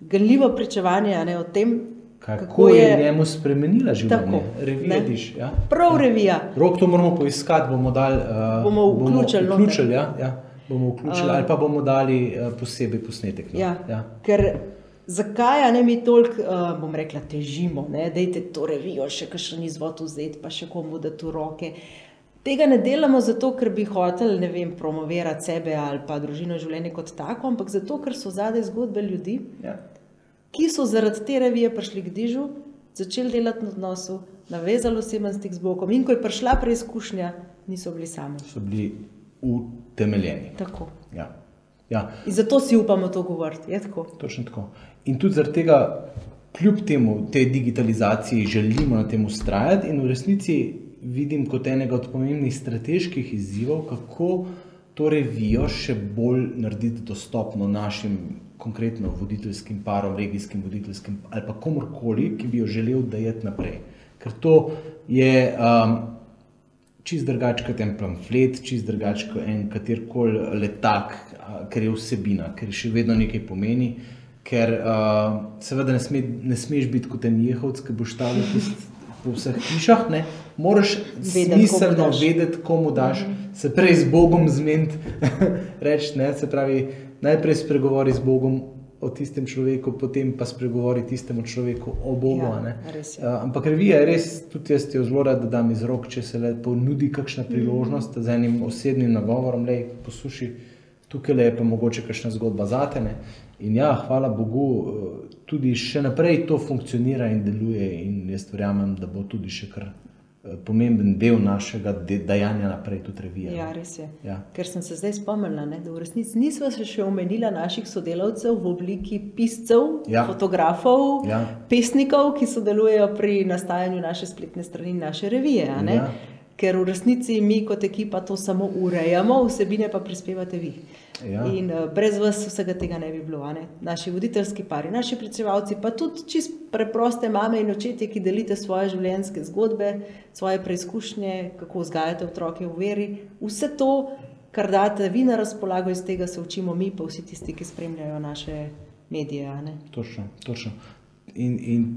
ganljivo pričevanje ne, o tem, kako, kako je njemu spremenila življenje. Revija, diš, ja? Prav revija. Rok to moramo poiskati, bomo, dal, uh, bomo vključili. Bomo vključili, ja, ja. bomo vključili uh, ali pa bomo dali uh, posebej posnetek. No. Ja, ja. Ker zakaj ne mi toliko, uh, bom rekla, težimo, da je to revijo, še kakšen izvod vzeti, pa še komu da tu roke. Tega ne delamo zato, ker bi hoteli vem, promovirati sebe ali pa družino življenja kot tako, ampak zato, ker so zadaj zgodbe ljudi, ja. ki so zaradi te revije prišli k dižu, začeli delati na odnosu, navezali oseben stik z Bogom in ko je prišla preizkušnja, niso bili sami. So bili utemeljeni. Tako. Ja. Ja. In zato si upamo to govoriti. Tako. Točno tako. In tudi zaradi tega, kljub temu, te digitalizaciji, želimo na tem ustrajati in v resnici vidim kot enega od pomembnih strateških izzivov, kako to revijo še bolj narediti dostopno našim konkretno voditeljskim parom, regijskim voditeljskim ali pa komorkoli, ki bi jo želel dajeti naprej. Ker to je um, čist drugače kot en pamflet, čist drugače kot en katerkoli letak, ker je vsebina, ker še vedno nekaj pomeni. Ker uh, seveda ne, sme, ne smeš biti kot en jehovc, ki boš tam po vseh hišah, ne, moraš smiselno vedeti, komu daš, mm -hmm. se prej z Bogom zmeniti, reči, ne, se pravi, najprej spregovori z Bogom o tistem človeku, potem pa spregovori tistemu človeku o Bogu. Ja, uh, ampak revija je res, tudi jaz jo zelo rad dam iz rok, če se le ponudi kakšna mhm. priložnost mm -hmm. z enim osebnim nagovorom, le posluši, tukaj le je pa mogoče kakšna zgodba zatene. In ja, hvala Bogu, eh, tudi še naprej to funkcionira in deluje, in jaz verjamem, da bo tudi še kar Eh, pomemben del našega dejanja naprej, tudi revija. Ja, res je. Ja. Ker sem se zdaj spomnila, ne, da v resnici nismo se še omenila naših sodelavcev v obliki piscev, ja. fotografov, ja. pesnikov, ki sodelujejo pri nastajanju naše spletne strani naše revije. Ja. Ker v resnici mi kot ekipa to samo urejamo, vsebine pa prispevate vi. Ja. In uh, brez vas vsega tega ne bi bilo. Ne? Naši voditeljski pari, naši predsedovalci, pa tudi čist preproste mame in očetje, ki delite svoje življenjske zgodbe, svoje preizkušnje, kako vzgajate otroke v veri. Vse to, kar date vi na razpolago, iz tega se učimo mi, pa vsi tisti, ki spremljajo naše medije. Točno, točno. In, in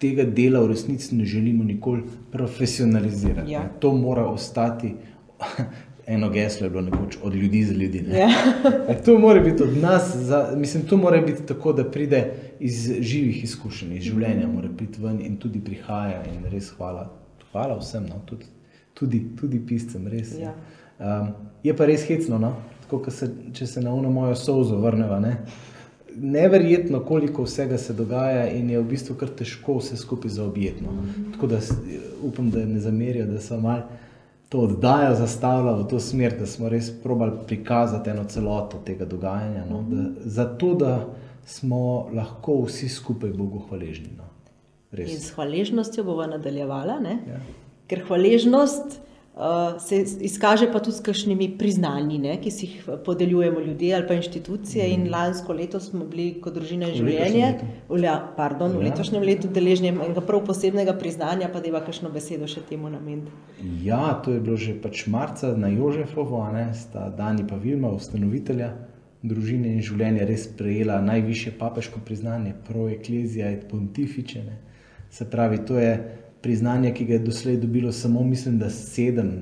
tega dela v resnici ne želimo nikoli profesionalizirati. Ja. ne. To mora ostati. Eno geslo je bilo nekoč od ljudi za ljudi. ne. Ja. E, To mora biti od nas, za, mislim, to mora biti tako, da pride iz živih izkušenj, iz življenja, mora priti ven in tudi prihaja. In res hvala, hvala vsem, no, tudi, tudi, tudi piscem, res. Ja. Um, je pa res hecno, no? tako se, če se na uno mojo solzo vrneva. Ne? Neverjetno, koliko vsega se dogaja, in je v bistvu kar težko vse skupaj zaobjetno. Tako da upam, da ne zamerijo, da so malo to oddajo zastavila v to smer, da smo res probali prikazati eno celoto tega dogajanja. No? Da, zato, da smo lahko vsi skupaj Bogu hvaležni. No? In Res. s hvaležnostjo bomo nadaljevala, ne? Ja. ker hvaležnost se izkaže pa tudi s kakšnimi priznanji, ne? ki si jih podeljujemo ljudje ali pa inštitucije. Mm. In lansko leto smo bili kot družina in V življenje, v, ja, pardon, v Ja. letošnjem letu deležni enega prav posebnega priznanja, pa da ima kakšno besedo še temu nameniti. Ja, to je bilo že pač marca na Jožefovo, a ne, sta Dani pa Vilma, ustanovitelja družine in življenja, res prejela najvišje papeško priznanje, pro eklezija et pontifice. Ne. Se pravi, to je priznanje, ki ga je doslej dobilo samo, mislim, da sedem,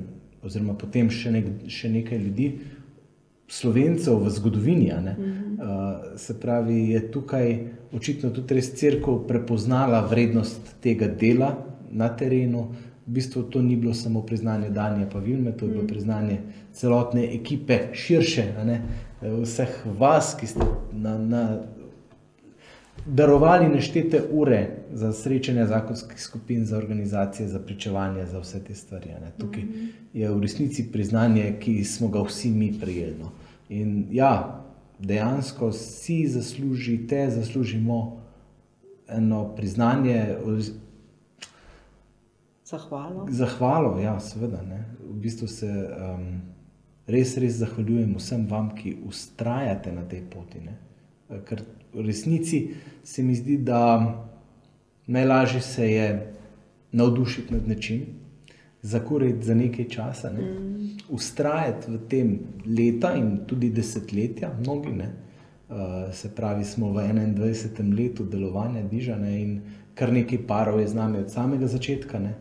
oziroma potem še, nek, še nekaj ljudi, slovencev v zgodovini. a ne. Uh, se pravi, je tukaj očitno tudi res crkva prepoznala vrednost tega dela na terenu. V bistvu to ni bilo samo priznanje Danije pa Vilme, to je bilo priznanje celotne ekipe, širše, ne, vseh vas, ki ste na, na darovali neštete ure za srečanje zakonskih skupin, za organizacije, za pričevanje, za vse te stvari. Ne. Tukaj je v resnici priznanje, ki smo ga vsi mi prejeli. No. In ja, dejansko si zaslužite, zaslužimo eno priznanje, Zahvalo. zahvalo, ja, seveda. Ne. V bistvu se um, res, res zahvaljujem vsem vam, ki ustrajate na tej poti. Ne. Ker resnici se mi zdi, da najlažje se je navdušiti nad nečim, zakuriti za nekaj časa, ne. ustrajati v tem leta in tudi desetletja, mnogi ne. Uh, se pravi, smo v 21. letu delovanja Dižana in kar nekaj parov je z nami od samega začetka. Ne.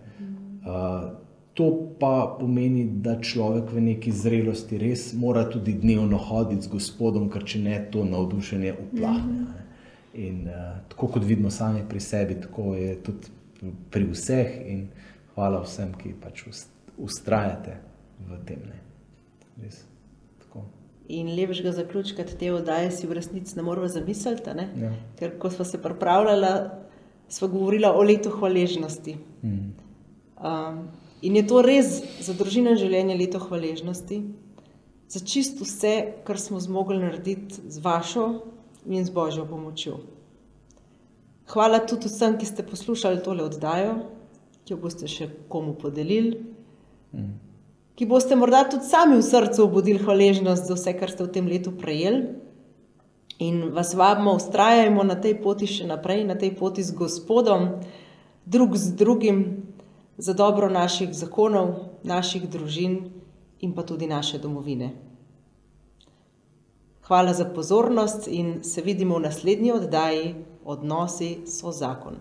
Uh, to pa pomeni, da človek v neki zrelosti res mora tudi dnevno hoditi z gospodom, ker če ne, to navdušenje uplahne. a ne. In uh, tako kot vidimo sami pri sebi, tako je tudi pri vseh. In hvala vsem, ki pač ust- ustrajate v tem. Ne. Res, tako. In lepšega zaključka te oddaje si v resnici ne moremo zamisliti, ne? Ja. ker ko smo se pripravljali, smo govorili o letu hvaležnosti. Mm. Um, in je to res za družino in življenje leto hvaležnosti, za čisto vse, kar smo zmogli narediti z vašo in z božjo pomočjo. Hvala tudi vsem, ki ste poslušali tole oddajo, ki jo boste še komu podelili, ki boste morda tudi sami v srcu obudili hvaležnost za vse, kar ste v tem letu prejeli. In vas vabimo, ustrajajmo na tej poti še naprej, na tej poti z Gospodom, drug z drugim, za dobro naših zakonov, naših družin in pa tudi naše domovine. Hvala za pozornost in se vidimo v naslednji oddaji Odnosi so zakon.